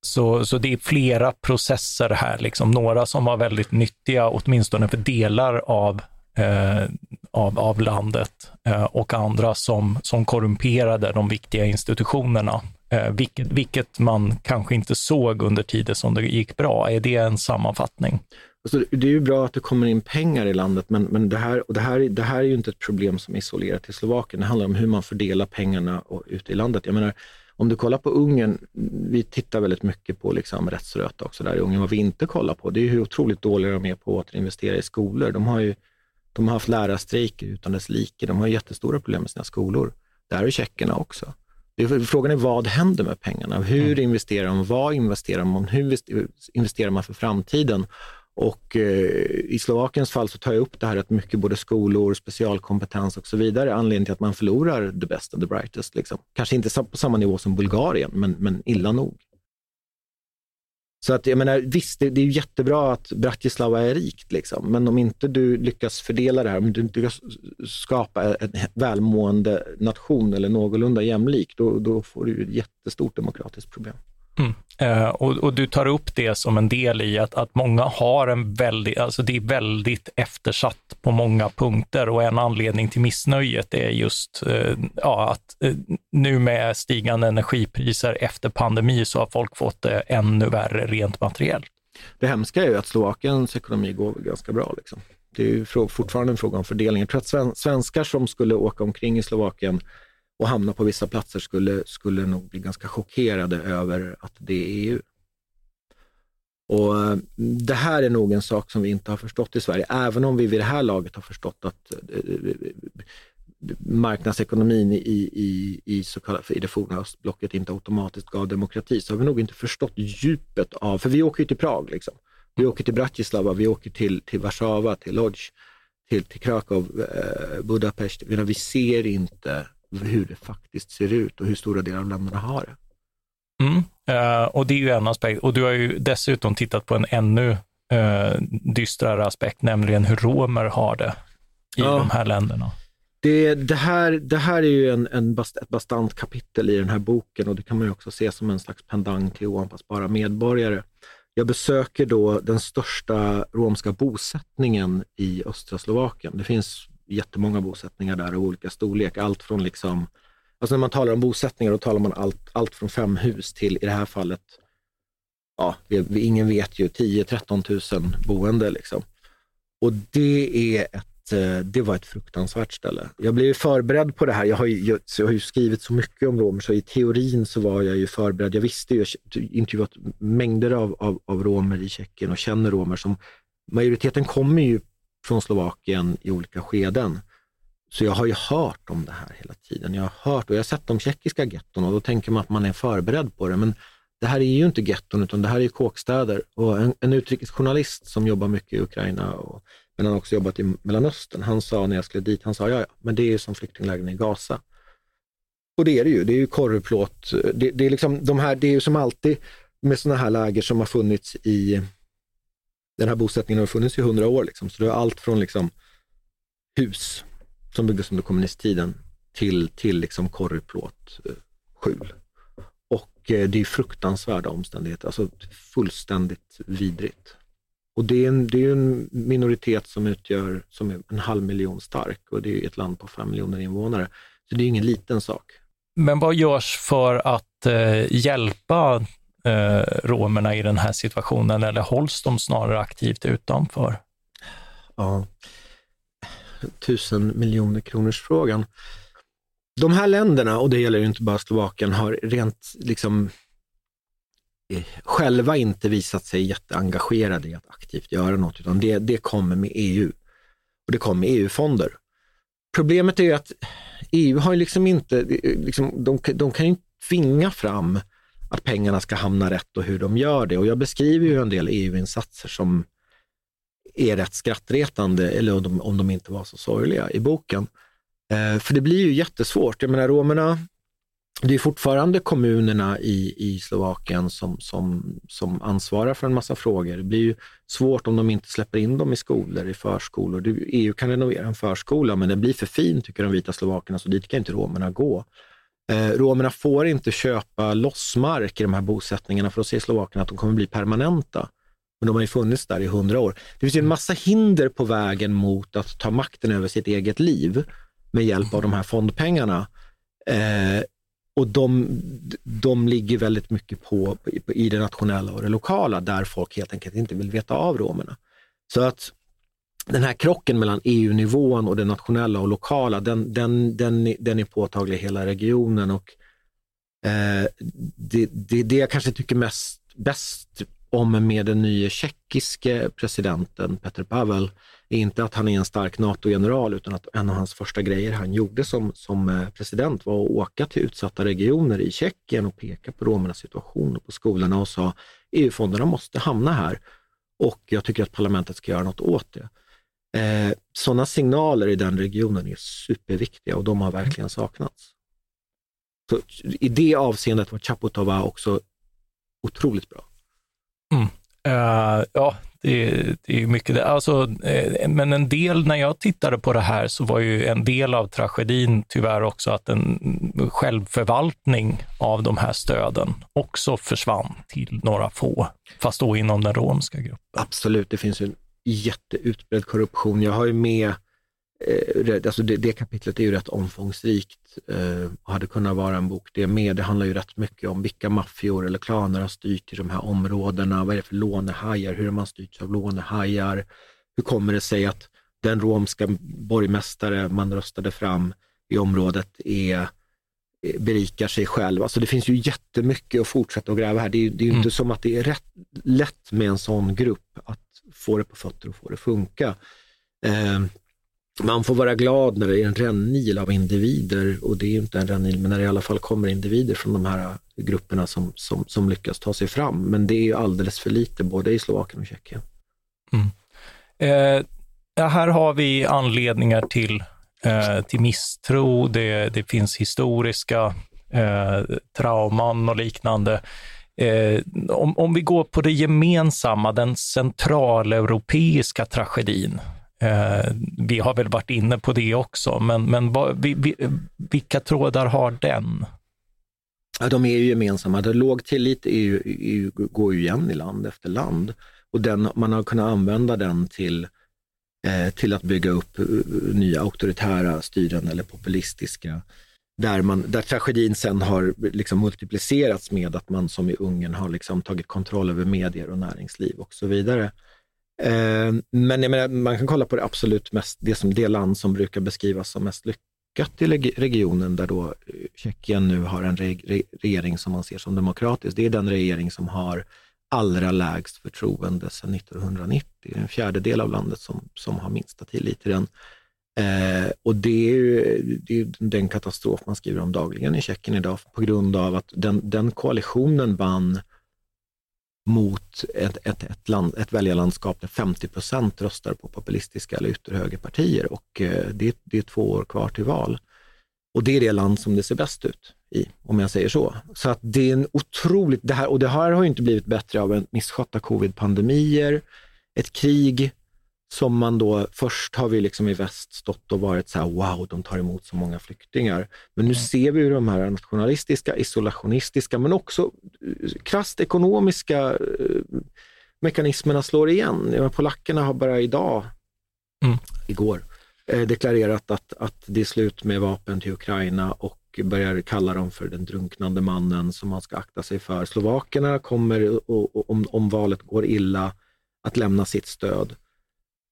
Så, så det är flera processer här, liksom. några som var väldigt nyttiga, åtminstone för delar av, eh, av, av landet eh, och andra som, som korrumperade de viktiga institutionerna Eh, vilket, vilket man kanske inte såg under tider som det gick bra. Är det en sammanfattning?
Alltså, det är ju bra att det kommer in pengar i landet, men, men det, här, och det, här, det här är ju inte ett problem som är isolerat till Slovakien. Det handlar om hur man fördelar pengarna och, ute i landet. Jag menar, om du kollar på Ungern, vi tittar väldigt mycket på liksom rättsröta också där i Ungern. Vad vi inte kollar på, det är hur otroligt dåliga de är på att återinvestera i skolor. De har ju de har haft lärarstrejker utan dess like. De har jättestora problem med sina skolor. Där är tjeckerna också. Frågan är vad händer med pengarna? Hur mm. investerar man? Vad investerar man? Hur investerar man för framtiden? Och eh, i Slovakiens fall så tar jag upp det här att mycket både skolor, specialkompetens och så vidare, anledningen till att man förlorar the best and the brightest. Liksom. Kanske inte på samma nivå som Bulgarien, men, men illa nog. Så att jag menar, visst, det, det är jättebra att Bratislava är rikt, liksom. men om inte du lyckas fördela det här, om du inte lyckas skapa en välmående nation eller någorlunda jämlik, då, då får du ett jättestort demokratiskt problem.
Mm. Uh, och, och, du tar upp det som en del i att, att många har en väldigt, alltså det är väldigt eftersatt på många punkter och en anledning till missnöjet är just uh, ja, att uh, nu med stigande energipriser efter pandemi så har folk fått det ännu värre rent materiellt.
Det hemska är ju att Slovakiens ekonomi går ganska bra. Liksom. Det är ju fortfarande en fråga om fördelning. Jag tror att svenskar som skulle åka omkring i Slovakien och hamna på vissa platser skulle, skulle nog bli ganska chockerade över att det är EU. Och eh, Det här är nog en sak som vi inte har förstått i Sverige, även om vi vid det här laget har förstått att eh, marknadsekonomin i, i, i, så kallade, i det forna östblocket inte automatiskt gav demokrati, så har vi nog inte förstått djupet av, för vi åker ju till Prag, liksom. vi åker till Bratislava, vi åker till, till Warszawa, till Lodz, till, till Krakow, eh, Budapest. Vi ser inte hur det faktiskt ser ut och hur stora delar av länderna har det.
Mm. Uh, och det är ju en aspekt. Och du har ju dessutom tittat på en ännu uh, dystrare aspekt, nämligen hur romer har det i ja. de här länderna.
Det, det, här, det här är ju en, en bast, ett bastant kapitel i den här boken och det kan man ju också se som en slags pendang till oanpassbara medborgare. Jag besöker då den största romska bosättningen i östra Slovakien. Det finns jättemånga bosättningar där av olika storlek. Allt från liksom, alltså när man talar om bosättningar då talar man allt, allt från fem hus till i det här fallet, ja, vi, vi, ingen vet ju, 10-13 000 boende liksom. Och det är ett eh, det var ett fruktansvärt ställe. Jag blev förberedd på det här. Jag har ju, jag, jag har ju skrivit så mycket om romer, så i teorin så var jag ju förberedd. Jag visste ju, jag intervjuat mängder av, av, av romer i Tjeckien och känner romer som majoriteten kommer ju från Slovakien i olika skeden. Så jag har ju hört om det här hela tiden. Jag har hört och jag har sett de tjeckiska getton och då tänker man att man är förberedd på det. Men det här är ju inte getton utan det här är ju kåkstäder. Och en, en utrikesjournalist som jobbar mycket i Ukraina, och, men han har också jobbat i Mellanöstern, han sa när jag skulle dit, han sa ja, ja, men det är ju som flyktinglägren i Gaza. Och det är det ju, det är ju korvplåt. Det, det, är liksom de här, det är ju som alltid med sådana här läger som har funnits i den här bosättningen har funnits i hundra år. Liksom. Så du har allt från liksom, hus som byggdes under kommunisttiden till, till liksom korvplåt, eh, skjul. Och eh, det är fruktansvärda omständigheter, alltså fullständigt vidrigt. Och det är en, det är en minoritet som utgör som är en halv miljon stark och det är ett land på fem miljoner invånare. Så det är ingen liten sak.
Men vad görs för att eh, hjälpa Eh, romerna i den här situationen eller hålls de snarare aktivt utanför?
Ja, tusen miljoner kronors frågan. De här länderna, och det gäller ju inte bara Slovakien, har rent liksom eh, själva inte visat sig jätteengagerade i att aktivt göra något, utan det, det kommer med EU. Och det kommer med EU-fonder. Problemet är ju att EU har liksom inte, eh, liksom, de, de kan ju inte tvinga fram att pengarna ska hamna rätt och hur de gör det. Och jag beskriver ju en del EU-insatser som är rätt skrattretande, eller om de, om de inte var så sorgliga i boken. Eh, för det blir ju jättesvårt. Jag menar romerna, det är fortfarande kommunerna i, i Slovakien som, som, som ansvarar för en massa frågor. Det blir ju svårt om de inte släpper in dem i skolor, i förskolor. EU kan renovera en förskola, men den blir för fin, tycker de vita slovakerna, så dit kan inte romerna gå. Eh, romerna får inte köpa lossmark i de här bosättningarna för då ser slovakerna att de kommer bli permanenta. Men de har ju funnits där i hundra år. Det finns ju en massa hinder på vägen mot att ta makten över sitt eget liv med hjälp av de här fondpengarna. Eh, och de, de ligger väldigt mycket på, på, i det nationella och det lokala där folk helt enkelt inte vill veta av romerna. Så att den här krocken mellan EU-nivån och det nationella och lokala, den, den, den, den är påtaglig i hela regionen. Och, eh, det, det, det jag kanske tycker mest, bäst om med den nya tjeckiske presidenten Petr Pavel är inte att han är en stark NATO-general utan att en av hans första grejer han gjorde som, som eh, president var att åka till utsatta regioner i Tjeckien och peka på romernas situation och på skolorna och sa EU-fonderna måste hamna här och jag tycker att parlamentet ska göra något åt det. Eh, Sådana signaler i den regionen är superviktiga och de har verkligen saknats. Så I det avseendet var Chaputova också otroligt bra.
Mm. Uh, ja, det, det är mycket det. Alltså, eh, men en del, när jag tittade på det här, så var ju en del av tragedin tyvärr också att en självförvaltning av de här stöden också försvann till några få, fast då inom den romska gruppen.
Absolut, det finns en jätteutbredd korruption. Jag har ju med eh, alltså det, det, kapitlet är ju rätt omfångsrikt eh, och hade kunnat vara en bok det med. Det handlar ju rätt mycket om vilka maffior eller klaner har styrt i de här områdena. Vad är det för lånehajar? Hur har man styrt av lånehajar? Hur kommer det sig att den romska borgmästare man röstade fram i området är berikar sig själv. Alltså det finns ju jättemycket att fortsätta att gräva här. Det är, det är ju mm. inte som att det är rätt lätt med en sån grupp att få det på fötter och få det funka. Eh, man får vara glad när det är en rännil av individer och det är ju inte en rännil, men när det i alla fall kommer individer från de här grupperna som, som, som lyckas ta sig fram. Men det är ju alldeles för lite både i Slovakien och Tjeckien.
Mm. Eh, här har vi anledningar till, eh, till misstro, det, det finns historiska eh, trauman och liknande. Eh, om, om vi går på det gemensamma, den centraleuropeiska tragedin, Eh, vi har väl varit inne på det också, men, men va, vi, vi, vilka trådar har den?
Ja, de är ju gemensamma. Det låg tillit är ju, är ju, går ju igen i land efter land och den, man har kunnat använda den till, eh, till att bygga upp eh, nya auktoritära styren eller populistiska där, man, där tragedin sen har liksom multiplicerats med att man som i Ungern har liksom tagit kontroll över medier och näringsliv och så vidare. Eh, men jag menar, man kan kolla på det absolut mest, det, som, det land som brukar beskrivas som mest lyckat i regionen, där då eh, Tjeckien nu har en regering som man ser som demokratisk. Det är den regering som har allra lägst förtroende sedan 1990. Det är en fjärdedel av landet som, som har minsta tillit till den. Eh, och det är, ju, det är den katastrof man skriver om dagligen i Tjeckien idag på grund av att den, den koalitionen vann mot ett, ett, ett, land, ett väljarlandskap där 50 procent röstar på populistiska eller ytterhögerpartier och eh, det, det är två år kvar till val. Och det är det land som det ser bäst ut i, om jag säger så. Så att det är en otroligt, det här, och det här har inte blivit bättre av en misskötta covid-pandemier, ett krig som man då, först har vi liksom i väst stått och varit så här, wow, de tar emot så många flyktingar. Men nu mm. ser vi hur de här nationalistiska, isolationistiska, men också eh, krasst ekonomiska eh, mekanismerna slår igen. Polackerna har bara idag, mm. igår, eh, deklarerat att, att det är slut med vapen till Ukraina och börjar kalla dem för den drunknande mannen som man ska akta sig för. Slovakerna kommer, och, och, om, om valet går illa, att lämna sitt stöd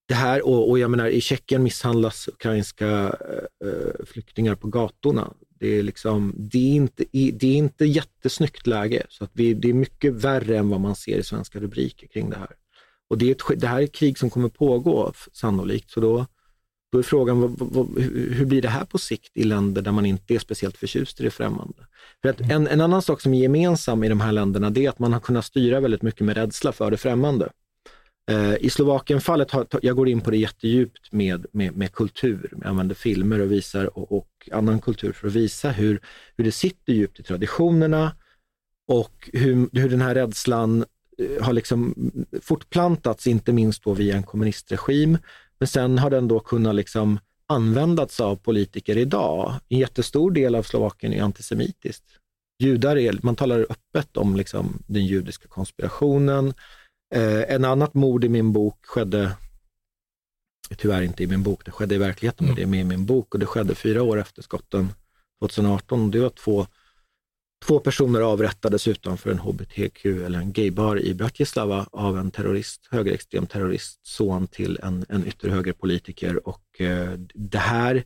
det här, och, och jag menar i Tjeckien misshandlas ukrainska eh, eh flyktingar på gatorna. Det är, liksom, det är, inte, det är inte jättesnyggt läge, så att vi, det är mycket värre än vad man ser i svenska rubriker kring det här. Och det, är ett, det här är ett krig som kommer pågå sannolikt, så då, då är frågan vad, vad, hur blir det här på sikt i länder där man inte är speciellt förtjust i det främmande? För att en, en annan sak som är gemensam i de här länderna, det är att man har kunnat styra väldigt mycket med rädsla för det främmande. Eh, I Slovakien-fallet, jag går in på det jättedjupt med, med, med kultur, jag använder filmer och visar och, och, annan kultur för att visa hur, hur det sitter djupt i traditionerna och hur, hur den här rädslan eh, har liksom fortplantats, inte minst då via en kommunistregim. Men sen har den då kunnat liksom användas av politiker idag. En jättestor del av Slovakien är antisemitiskt. Judar är, man talar öppet om liksom den judiska konspirationen, Eh, en annat mord i min bok skedde, tyvärr inte i min bok, det skedde i verkligheten, mm. men det är med i min bok och det skedde fyra år efter skotten 2018. Det var två, två personer avrättades utanför en hbtq eller en gaybar i Bratislava av en terrorist, högerextrem terrorist, son till en, en ytterhögerpolitiker och eh, det här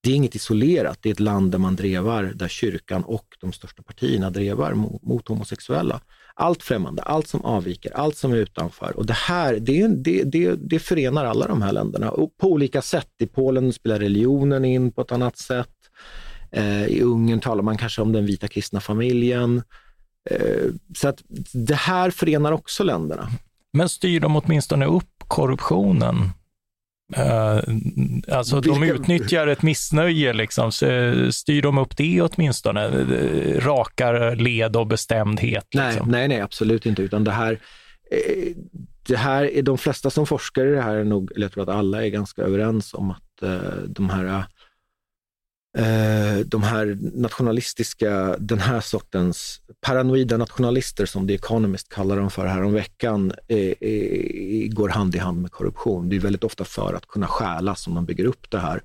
det är inget isolerat, det är ett land där man drevar, där kyrkan och de största partierna drevar mot, mot homosexuella allt främmande, allt som avviker, allt som är utanför. Och det här, det, det, det, det förenar alla de här länderna och på olika sätt. I Polen spelar religionen in på ett annat sätt. Eh, I Ungern talar man kanske om den vita kristna familjen. Eh, så att det här förenar också länderna.
Men styr de åtminstone upp korruptionen? Uh, alltså de utnyttjar ett missnöje, liksom. Så styr de upp det åtminstone? Rakar led och bestämdhet?
Liksom. Nej, nej, nej, absolut inte. Utan det här, eh, det här är de flesta som forskar i det här, är nog, eller jag tror att alla är ganska överens om att eh, de här eh, de här nationalistiska, den här sortens paranoida nationalister som The Economist kallar dem för här om veckan, eh, eh, går hand i hand med korruption. Det är väldigt ofta för att kunna stjäla som man bygger upp det här.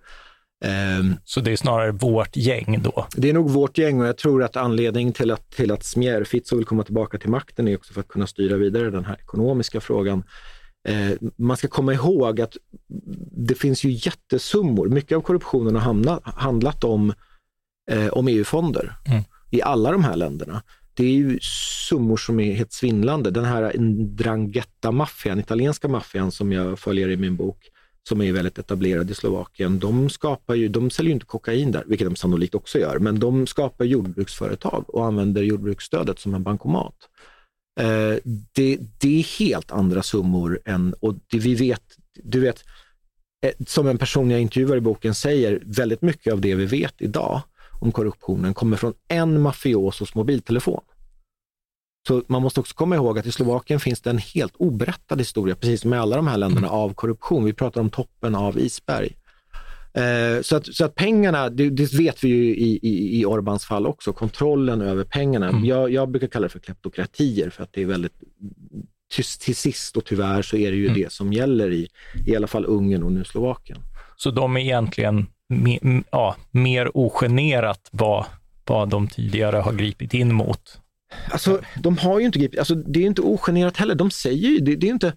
Um, så det är snarare vårt gäng då?
Det är nog vårt gäng och jag tror att anledningen till att, till att Smjärfitzo vill komma tillbaka till makten är också för att kunna styra vidare den här ekonomiska frågan. Eh, man ska komma ihåg att det finns ju jättesummor. Mycket av korruptionen har hamnat, handlat om, eh, om EU-fonder mm. i alla de här länderna. Det är ju summor som är helt svindlande. Den här Drangheta-maffian, italienska maffian som jag följer i min bok, som är väldigt etablerad i Slovakien, de, skapar ju, de säljer ju inte kokain där, vilket de sannolikt också gör, men de skapar jordbruksföretag och använder jordbruksstödet som en bankomat. Eh, det, det, är helt andra summor än, och det vi vet, du vet, eh, som en person jag intervjuar i boken säger, väldigt mycket av det vi vet idag om korruptionen kommer från en mafiosos mobiltelefon. Så man måste också komma ihåg att i Slovakien finns det en helt oberättad historia, precis som i alla de här länderna, mm. av korruption. Vi pratar om toppen av isberg. Eh, så, att, så att pengarna, det, det vet vi ju i, i, i Orbans fall också, kontrollen över pengarna. Mm. Jag, jag, brukar kalla det för kleptokratier för att det är väldigt till, sist och tyvärr så är det ju mm. det som gäller i i alla fall Ungern och nu Slovakien.
Så de är egentligen me, ja, mer ogenerat vad, vad de tidigare har gripit in mot?
Alltså, de har ju inte gripit, alltså, det är inte ogenerat heller. De säger ju, det, det är inte,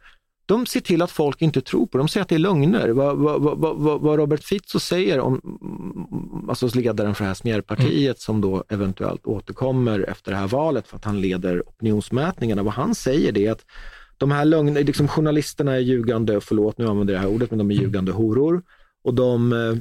de ser till att folk inte tror på det. De säger att det är lögner. Vad, vad, vad, vad Robert Fitzo säger om alltså ledaren för det här Smjärpartiet mm. som då eventuellt återkommer efter det här valet för att han leder opinionsmätningarna. Vad han säger det är att de här lögnerna, liksom journalisterna är ljugande, förlåt nu använder jag det här ordet, men de är mm. ljugande horor. Och de eh,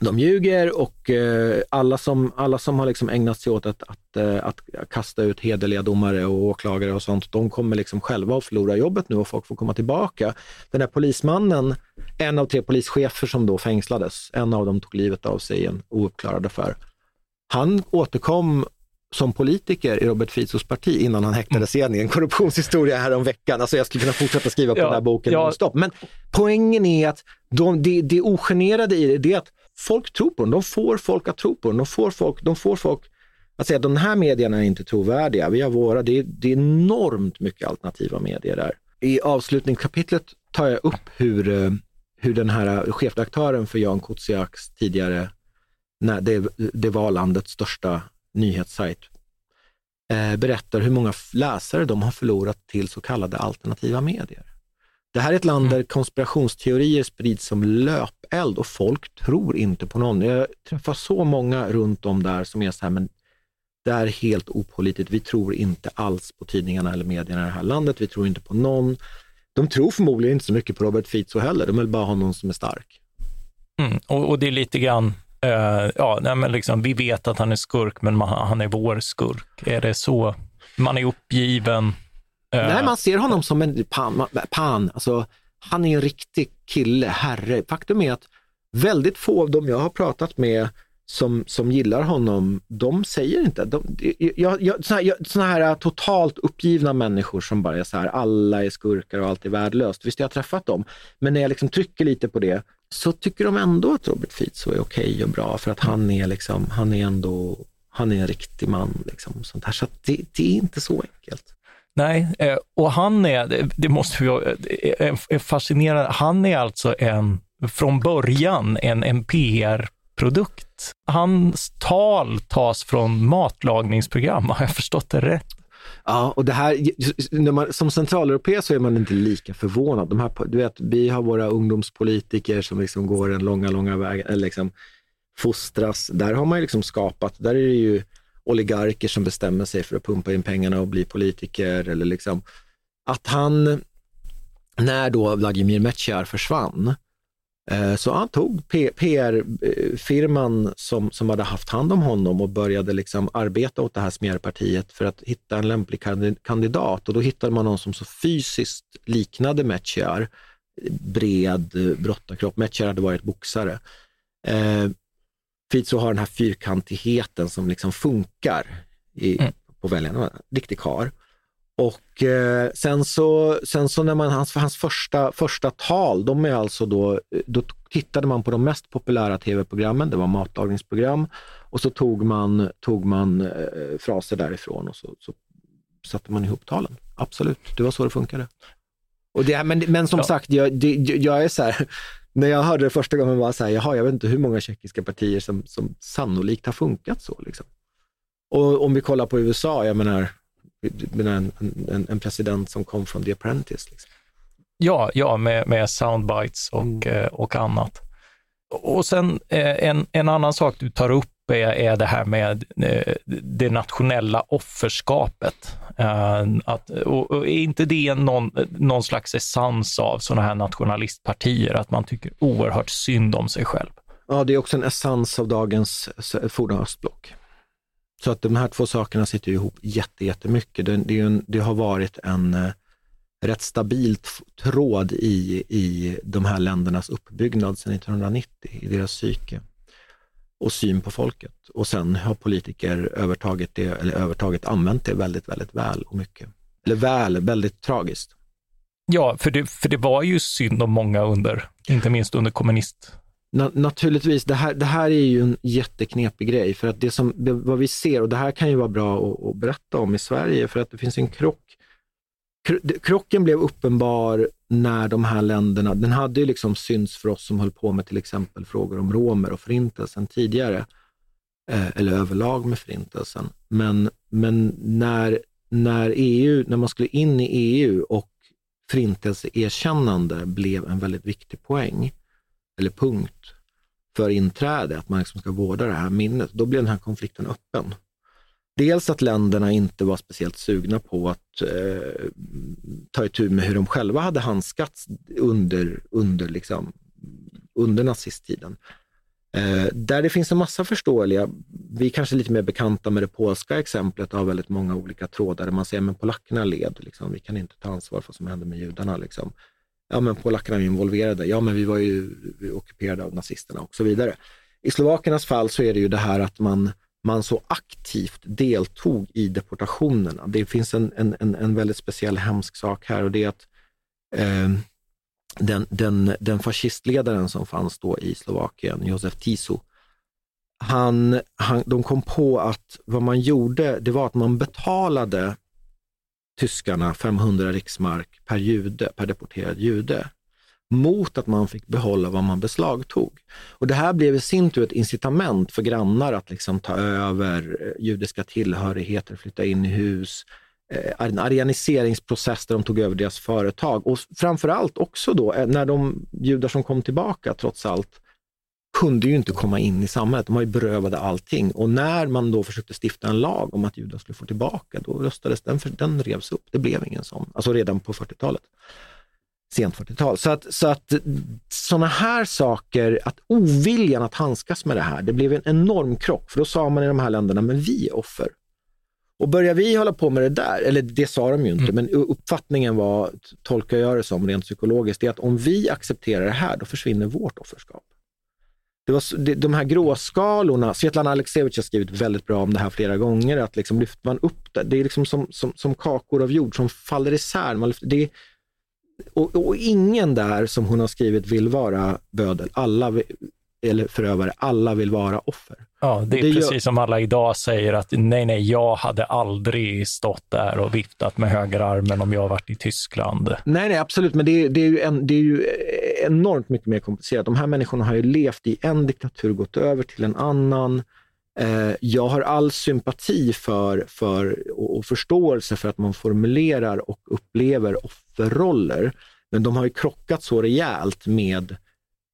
de ljuger och eh, alla, som, alla som har liksom ägnat sig åt att, att, eh, att, kasta ut hederliga domare och åklagare och sånt, de kommer liksom själva att förlora jobbet nu och folk får komma tillbaka. Den här polismannen, en av tre polischefer som då fängslades, en av dem tog livet av sig i en ouppklarad affär. Han återkom som politiker i Robert Fizos parti innan han häktades igen i en korruptionshistoria här om veckan. Alltså jag skulle kunna fortsätta skriva på ja, den här boken ja. stopp. Men poängen är att de, det, det ogenerade i det är att folk tror på dem. De får folk att tro på dem. De får folk, de får folk att säga att de här medierna är inte trovärdiga. Vi har våra. Det är, det är enormt mycket alternativa medier där. I avslutningskapitlet tar jag upp hur, eh, hur den här chefredaktören för Jan Kuciaks tidigare, när det, det var landets största nyhetssajt, eh, berättar hur många läsare de har förlorat till så kallade alternativa medier. Det här är ett land mm. där konspirationsteorier sprids som löpeld och folk tror inte på någon. Jag träffar så många runt om där som är så här, men det är helt opolitligt. Vi tror inte alls på tidningarna eller medierna i det här landet. Vi tror inte på någon. De tror förmodligen inte så mycket på Robert Fico heller. De vill bara ha någon som är stark.
Mm, och, och, det är lite grann, uh, ja, nej, men liksom, vi vet att han är skurk, men man, han är vår skurk. Är det så? Man är uppgiven,
Nej, man ser honom som en pan, pan. Alltså, han är en riktig kille, herre. Faktum är att väldigt få av dem jag har pratat med som, som gillar honom, de säger inte. De, jag, jag, såna, här, såna här äh, totalt uppgivna människor som bara är så här, alla är skurkar och allt är värdelöst. Visst, jag har träffat dem. Men när jag liksom trycker lite på det så tycker de ändå att Robert Fico är okej okay och bra för att han är, liksom, han är ändå han är en riktig man. Liksom, sånt här. Så det, det är inte så enkelt.
Nej, eh, och han är, det måste vi eh, eh, är fascinerande, han är alltså en, från början en, en PR-produkt. Hans tal tas från matlagningsprogram, har jag förstått det rätt?
Ja, och det här, när man, som centraleuropé så är man inte lika förvånad. De här, du vet, vi har våra ungdomspolitiker som liksom går den långa, långa vägen, liksom fostras. Där har man liksom skapat, där är det ju oligarker som bestämmer sig för att pumpa in pengarna och bli politiker. Eller liksom, att han, när då Vladimir Mechiar försvann, eh, så han tog PR-firman som, som hade haft hand om honom och började liksom arbeta åt det här smjärpartiet för att hitta en lämplig kandidat. Och då hittade man någon som så fysiskt liknade Mechiar. bred brottarkropp. Mechiar hade varit boxare. Eh, Eh, Fizo har den här fyrkantigheten som liksom funkar i, mm. på väljarna. Riktig kar. Och eh, sen så, sen så när man, hans, hans första, första tal, de är alltså då, då tittade man på de mest populära tv-programmen, det var matlagningsprogram och så tog man, tog man eh, fraser därifrån och så, så satte man ihop talen. Absolut, det var så det funkade. Och det, men, men som ja. sagt, jag, det, jag är så här, när jag hörde det första gången var så här, jaha, jag vet inte hur många tjeckiska partier som, som sannolikt har funkat så. Liksom. Och om vi kollar på USA, jag menar, en, en, en president som kom från The Apprentice. Liksom.
Ja, ja med, med soundbites och, mm. Eh, och annat. Och sen eh, en, en annan sak du tar upp är, är det här med eh, det nationella offerskapet. Eh, att, och är inte det någon, någon slags essens av sådana här nationalistpartier, att man tycker oerhört synd om sig själv?
Ja, det är också en essens av dagens forna östblock. Så att de här två sakerna sitter ihop jättemycket. Det, det, en, det har varit en eh, rätt stabil tråd i, i de här ländernas uppbyggnad sedan 1990, i deras psyke och syn på folket. Och sen har politiker övertagit det, eller övertaget använt det väldigt, väldigt väl och mycket. Eller väl, väldigt tragiskt.
Ja, för det, för det var ju synd om många under, inte minst under kommunist
Na naturligtvis, det här, det här är ju en jätteknepig grej för att det som, det, vad vi ser, och det här kan ju vara bra att, att berätta om i Sverige för att det finns en krock. Krocken blev uppenbar när de här länderna, den hade ju liksom synts för oss som höll på med till exempel frågor om romer och förintelsen tidigare, eh, eller överlag med förintelsen. Men, men när, när EU, när man skulle in i EU och förintelseerkännande blev en väldigt viktig poäng, eller punkt för inträde, att man liksom ska vårda det här minnet. Då blev den här konflikten öppen. Dels att länderna inte var speciellt sugna på att eh, ta itu med hur de själva hade handskats under, under, liksom, under nazisttiden. Eh, där det finns en massa förståeliga, vi är kanske lite mer bekanta med det polska exemplet av väldigt många olika trådar där man säger att polackerna led, liksom, vi kan inte ta ansvar för vad som hände med judarna. Liksom ja men polackerna är involverade, ja men vi var ju ockuperade av nazisterna och så vidare. I slovakernas fall så är det ju det här att man, man så aktivt deltog i deportationerna. Det finns en, en, en väldigt speciell hemsk sak här och det är att eh, den, den, den fascistledaren som fanns då i Slovakien, Josef Tiso, han, han, de kom på att vad man gjorde, det var att man betalade tyskarna 500 riksmark per jude, per deporterad jude mot att man fick behålla vad man beslagtog. Och Det här blev i sin tur ett incitament för grannar att liksom ta över eh, judiska tillhörigheter, flytta in i hus, eh, en arianiseringsprocess där de tog över deras företag. Och framförallt också då eh, när de judar som kom tillbaka trots allt kunde ju inte komma in i samhället. De var ju berövade allting. Och när man då försökte stifta en lag om att judar skulle få tillbaka, då röstades den, för den revs upp. Det blev ingen sån, alltså redan på 40-talet. Sent 40-tal. Så att, så att sådana här saker, att oviljan att handskas med det här, det blev en enorm krock. För då sa man i de här länderna, men vi är offer. Och börjar vi hålla på med det där, eller det sa de ju inte, mm. men uppfattningen var, tolkar jag det som rent psykologiskt, det är att om vi accepterar det här, då försvinner vårt offerskap. Det var, det, de här gråskalorna, Svetlana Aleksejevitj har skrivit väldigt bra om det här flera gånger, att liksom lyfter man upp det, det är liksom som, som, som kakor av jord som faller isär. Man lyfter, det, och, och, ingen där som hon har skrivit vill vara bödel. Alla eller förövare, alla vill vara offer.
Ja, det är det precis gör... som alla idag säger att nej, nej, jag hade aldrig stått där och viftat med högerarmen om jag varit i Tyskland.
Nej, nej, absolut, men det, det, är ju en, det är ju enormt mycket mer komplicerat. De här människorna har ju levt i en diktatur, gått över till en annan. Eh, jag har all sympati för, för och, och förståelse för att man formulerar och upplever superroller, men de har ju krockat så rejält med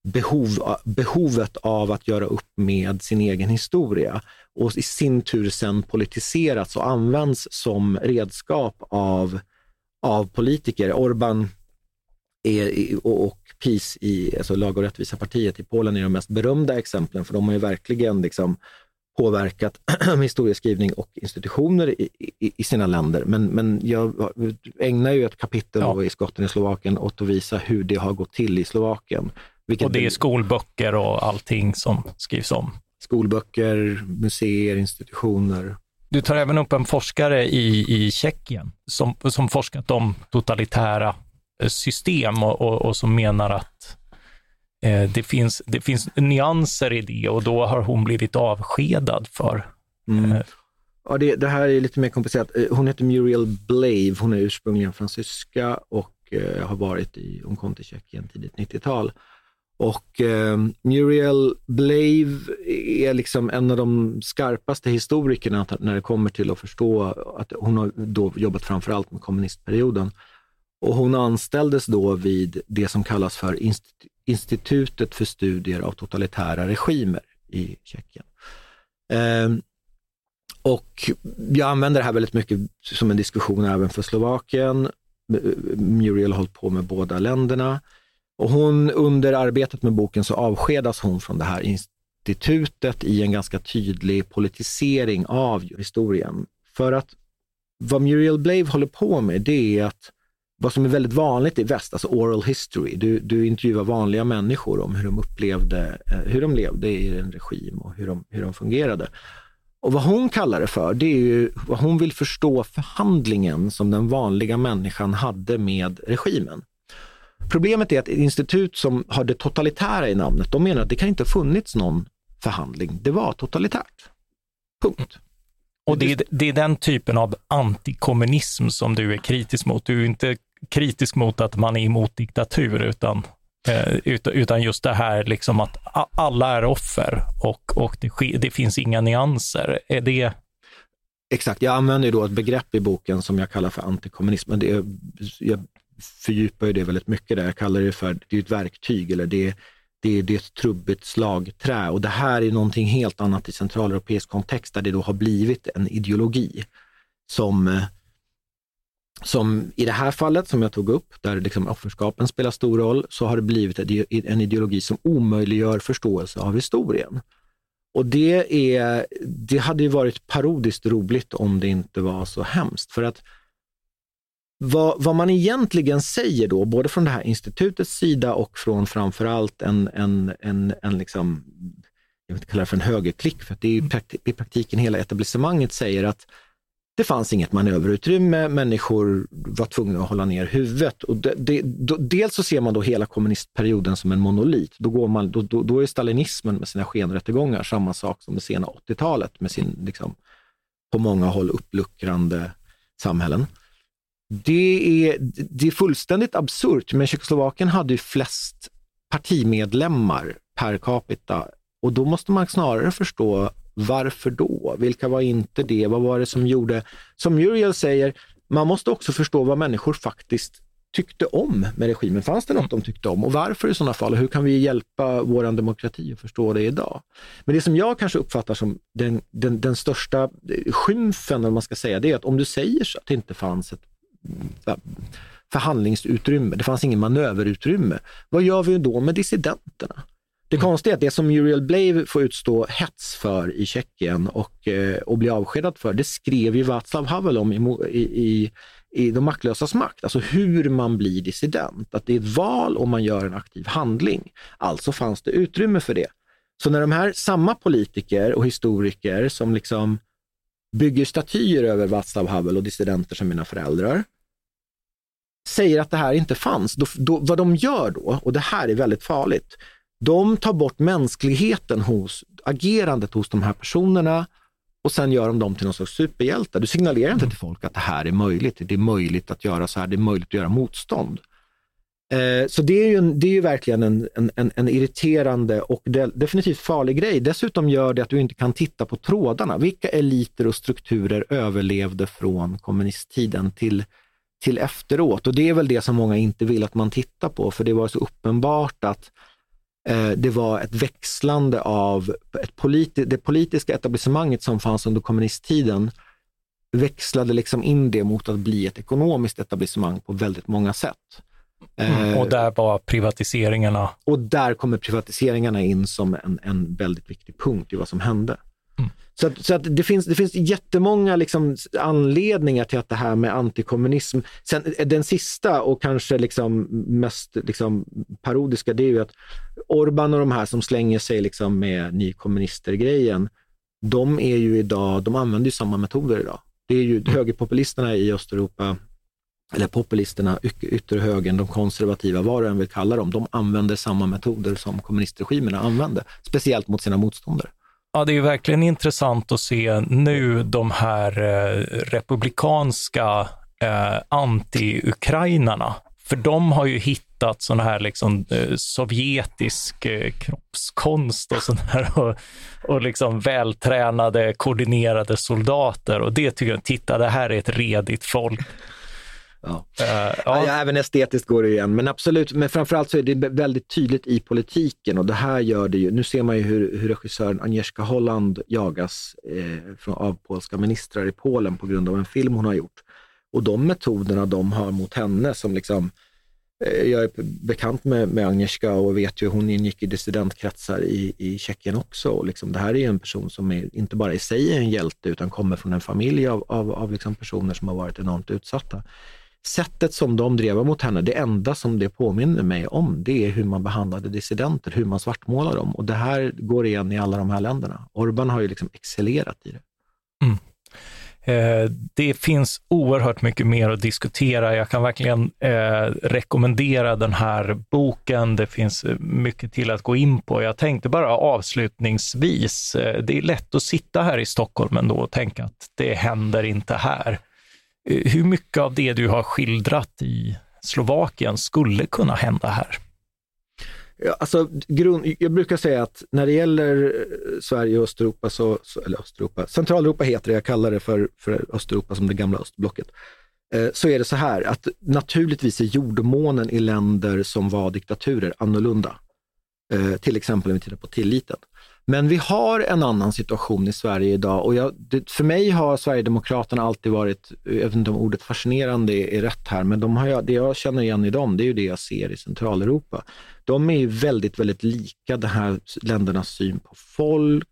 behov, behovet av att göra upp med sin egen historia och i sin tur sen politiserats och används som redskap av, av politiker. Orban är, och, och PiS, i, alltså Lag och rättvisa partiet i Polen, är de mest berömda exemplen, för de har ju verkligen liksom påverkat [clears throat] historieskrivning och institutioner i, i, i, sina länder. Men, men jag ägnar ju ett kapitel ja. i skotten i Slovakien åt att visa hur det har gått till i Slovakien.
Och det är skolböcker och allting som skrivs om.
Skolböcker, museer, institutioner.
Du tar även upp en forskare i, i Tjeckien som, som forskat om totalitära eh, system och, och, och som menar att det, finns, det finns nyanser i det och då har hon blivit avskedad för.
Mm. Eh, ja, det, det, här är lite mer komplicerat. Eh, hon heter Muriel Blave, hon är ursprungligen fransyska och eh, har varit i, hon kom till Tjeckien tidigt 90-tal. Och eh, Muriel Blave är liksom en av de skarpaste historikerna när det kommer till att förstå att hon har då jobbat framförallt med kommunistperioden. Och hon anställdes då vid det som kallas för Institutet för studier av totalitära regimer i Tjeckien. Eh, och jag använder det här väldigt mycket som en diskussion även för Slovakien. Muriel har hållit på med båda länderna. Och hon, under arbetet med boken så avskedas hon från det här institutet i en ganska tydlig politisering av historien. För att vad Muriel Blave håller på med, det är att vad som är väldigt vanligt i väst, alltså oral history, du, du intervjuar vanliga människor om hur de upplevde, eh, hur de levde i en regim och hur de, hur de fungerade. Och vad hon kallar det för, det är ju vad hon vill förstå förhandlingen som den vanliga människan hade med regimen. Problemet är att institut som har det totalitära i namnet, de menar att det kan inte ha funnits någon förhandling. Det var totalitärt. Punkt.
Och det är, det är den typen av antikommunism som du är kritisk mot. Du är inte kritisk mot att man är emot diktatur, utan, eh, utan just det här liksom att alla är offer och, och det, det finns inga nyanser. Är det
Exakt, jag använder då ett begrepp i boken som jag kallar för antikommunism. Men det är, jag fördjupar ju det väldigt mycket där. Jag kallar det för, det är ett verktyg eller det, det, det är ett trubbigt slagträ och det här är någonting helt annat i centraleuropeisk kontext där det då har blivit en ideologi som eh, som i det här fallet som jag tog upp, där liksom offerskapen spelar stor roll, så har det blivit en ideologi som omöjliggör förståelse av historien. Och det, är, det hade ju varit parodiskt roligt om det inte var så hemskt. För att vad, vad, man egentligen säger då, både från det här institutets sida och från framförallt en, en, en, en liksom, jag vill inte kalla det för en högerklick, för det är i praktiken hela etablissemanget säger att det fanns inget manöverutrymme, människor var tvungna att hålla ner huvudet. Och det, det, då, dels så ser man då hela kommunistperioden som en monolit. Då, går man, då, då, då är stalinismen med sina skenrättegångar samma sak som det sena 80-talet med sin liksom, på många håll uppluckrande samhällen. Det är, det är fullständigt absurt, men Tjeckoslovakien hade ju flest partimedlemmar per capita och då måste man snarare förstå varför då? Vilka var inte det? Vad var det som gjorde, som Muriel säger, man måste också förstå vad människor faktiskt tyckte om med regimen. Fanns det något de tyckte om och varför i sådana fall? Hur kan vi hjälpa vår demokrati att förstå det idag? Men det som jag kanske uppfattar som den, den, den största skymfen, om man ska säga, det är att om du säger så att det inte fanns ett mm, förhandlingsutrymme, det fanns ingen manöverutrymme. Vad gör vi då med dissidenterna? Det konstiga är att det som Muriel Blave får utstå hets för i Tjeckien och, eh, och bli avskedad för, det skrev ju Václav Havel om i, i, i De maktlösas makt, alltså hur man blir dissident. Att det är ett val och man gör en aktiv handling. Alltså fanns det utrymme för det. Så när de här samma politiker och historiker som liksom bygger statyer över Václav Havel och dissidenter som mina föräldrar, säger att det här inte fanns, då, då, vad de gör då, och det här är väldigt farligt, de tar bort mänskligheten hos agerandet hos de här personerna och sen gör de dem till någon slags superhjältar. Du signalerar inte till folk att det här är möjligt. Det är möjligt att göra så här, det är möjligt att göra motstånd. Eh, så det är ju, en, det är ju verkligen en, en, en irriterande och de, definitivt farlig grej. Dessutom gör det att du inte kan titta på trådarna. Vilka eliter och strukturer överlevde från kommunisttiden till till efteråt. Och det är väl det som många inte vill att man tittar på, för det var så uppenbart att eh, det var ett växlande av ett politi det politiska etablissemanget som fanns under kommunisttiden växlade liksom in det mot att bli ett ekonomiskt etablissemang på väldigt många sätt.
Mm, och eh, där var privatiseringarna?
Och där kommer privatiseringarna in som en, en väldigt viktig punkt i vad som hände. Så, att, så att det, finns, det finns jättemånga liksom anledningar till att det här med antikommunism, sen den sista och kanske liksom mest liksom parodiska, det är ju att Orban och de här som slänger sig liksom med ni kommunister-grejen, de är ju idag, de använder ju samma metoder idag. Det är ju mm. högerpopulisterna i Östeuropa, eller populisterna, ytterhögern, de konservativa, vad du än vill kalla dem, de använder samma metoder som kommunistregimerna använde, speciellt mot sina motståndare.
Ja, det är verkligen intressant att se nu de här eh, republikanska eh, anti-ukrainarna. För de har ju hittat sån här liksom, eh, sovjetisk eh, kroppskonst och sån här och, och liksom vältränade, koordinerade soldater. Och det tycker jag, titta det här är ett redigt folk.
Ja. Uh, ja. ja. även estetiskt går det igen, men absolut, men framförallt så är det väldigt tydligt i politiken och det här gör det ju, nu ser man ju hur, hur regissören Agnieszka Holland jagas eh, från, av polska ministrar i Polen på grund av en film hon har gjort. Och de metoderna de har mot henne som liksom, eh, jag är bekant med, med Agnieszka och vet ju hon ingick i dissidentkretsar i, i Tjeckien också. Och liksom, det här är en person som är, inte bara i sig är en hjälte utan kommer från en familj av, av, av liksom personer som har varit enormt utsatta sättet som de drev mot henne, det enda som det påminner mig om, det är hur man behandlade dissidenter, hur man svartmålar dem. Och det här går igen i alla de här länderna. Orban har ju liksom excellerat i det. Mm.
Eh, det finns oerhört mycket mer att diskutera. Jag kan verkligen eh, rekommendera den här boken. Det finns eh, mycket till att gå in på. Jag tänkte bara avslutningsvis, eh, det är lätt att sitta här i Stockholm ändå och tänka att det händer inte här. Eh, hur mycket av det du har skildrat i Slovakien skulle kunna hända här?
Ja, alltså, grund, jag brukar säga att när det gäller eh, Sverige och Östeuropa, så, så, eller Östeuropa, Centraleuropa heter det, jag kallar det för, för Östeuropa som det gamla östblocket, eh, så är det så här att naturligtvis är jordmånen i länder som var diktaturer annorlunda. Eh, till exempel om vi tittar på tilliten. Men vi har en annan situation i Sverige idag och jag, det, för mig har Sverigedemokraterna alltid varit, jag vet inte om ordet fascinerande är, är rätt här, men de har, det jag känner igen i dem, det är ju det jag ser i Centraleuropa. De är ju väldigt, väldigt lika de här ländernas syn på folk,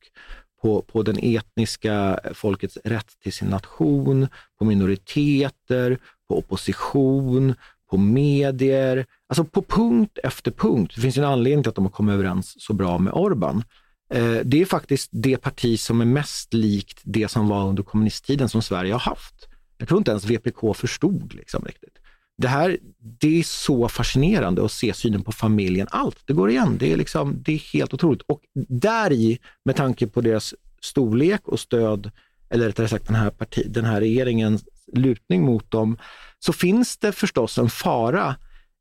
på, på den etniska folkets rätt till sin nation, på minoriteter, på opposition, på medier. Alltså på punkt efter punkt. Det finns en anledning till att de har kommit överens så bra med Orban. Eh, det är faktiskt det parti som är mest likt det som var under kommunisttiden som Sverige har haft. Jag tror inte ens VPK förstod liksom riktigt. Det här, det är så fascinerande att se synen på familjen. Allt, det går igen. Det är, liksom, det är helt otroligt. Och där i, med tanke på deras storlek och stöd, eller rättare sagt den här, parti, den här regeringens lutning mot dem, så finns det förstås en fara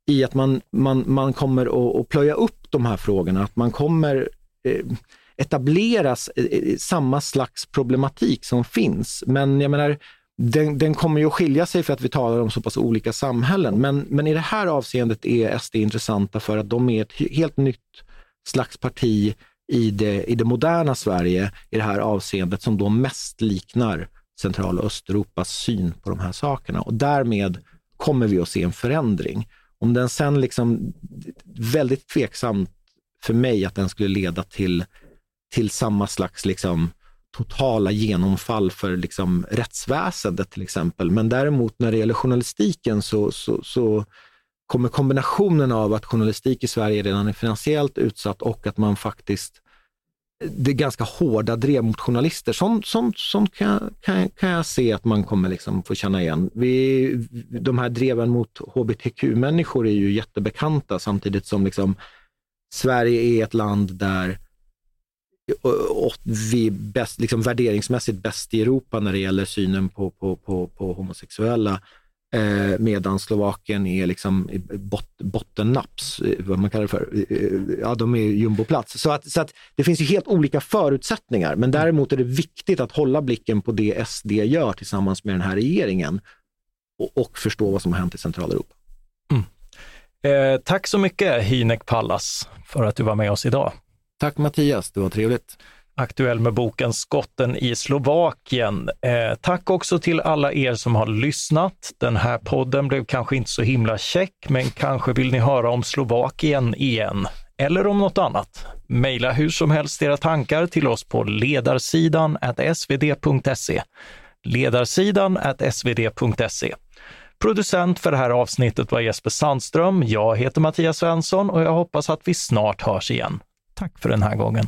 i att man, man, man kommer att plöja upp de här frågorna, att man kommer eh, etableras samma slags problematik som finns. Men jag menar, den, den, kommer ju att skilja sig för att vi talar om så pass olika samhällen. Men, men i det här avseendet är SD intressanta för att de är ett helt nytt slags parti i det, i det moderna Sverige i det här avseendet som då mest liknar Central och Östeuropas syn på de här sakerna. Och därmed kommer vi att se en förändring. Om den sen liksom, väldigt tveksamt för mig att den skulle leda till till samma slags liksom, totala genomfall för liksom, rättsväsendet till exempel. Men däremot när det gäller journalistiken så, så, så kommer kombinationen av att journalistik i Sverige redan är finansiellt utsatt och att man faktiskt det är ganska hårda drev mot journalister. Sånt, sånt, sånt kan, kan, kan jag se att man kommer liksom få känna igen. Vi, de här dreven mot hbtq-människor är ju jättebekanta samtidigt som liksom Sverige är ett land där och vi bäst, liksom värderingsmässigt bäst i Europa när det gäller synen på, på, på, på homosexuella. Eh, medan Slovakien är liksom bot, bottennaps, eh, vad man kallar det för. Eh, eh, ja, de är jumboplats. Så att, så att det finns ju helt olika förutsättningar, men däremot är det viktigt att hålla blicken på det SD gör tillsammans med den här regeringen och, och förstå vad som har hänt i Centraleuropa. Mm.
Eh, tack så mycket Hinek Pallas för att du var med oss idag.
Tack Mattias, det var trevligt.
Aktuell med boken Skotten i Slovakien. Eh, tack också till alla er som har lyssnat. Den här podden blev kanske inte så himla check, men kanske vill ni höra om Slovakien igen eller om något annat. Maila hur som helst era tankar till oss på ledarsidan svd.se. Ledarsidan svd.se. Producent för det här avsnittet var Jesper Sandström. Jag heter Mattias Svensson och jag hoppas att vi snart hörs igen. Tack för den här gången.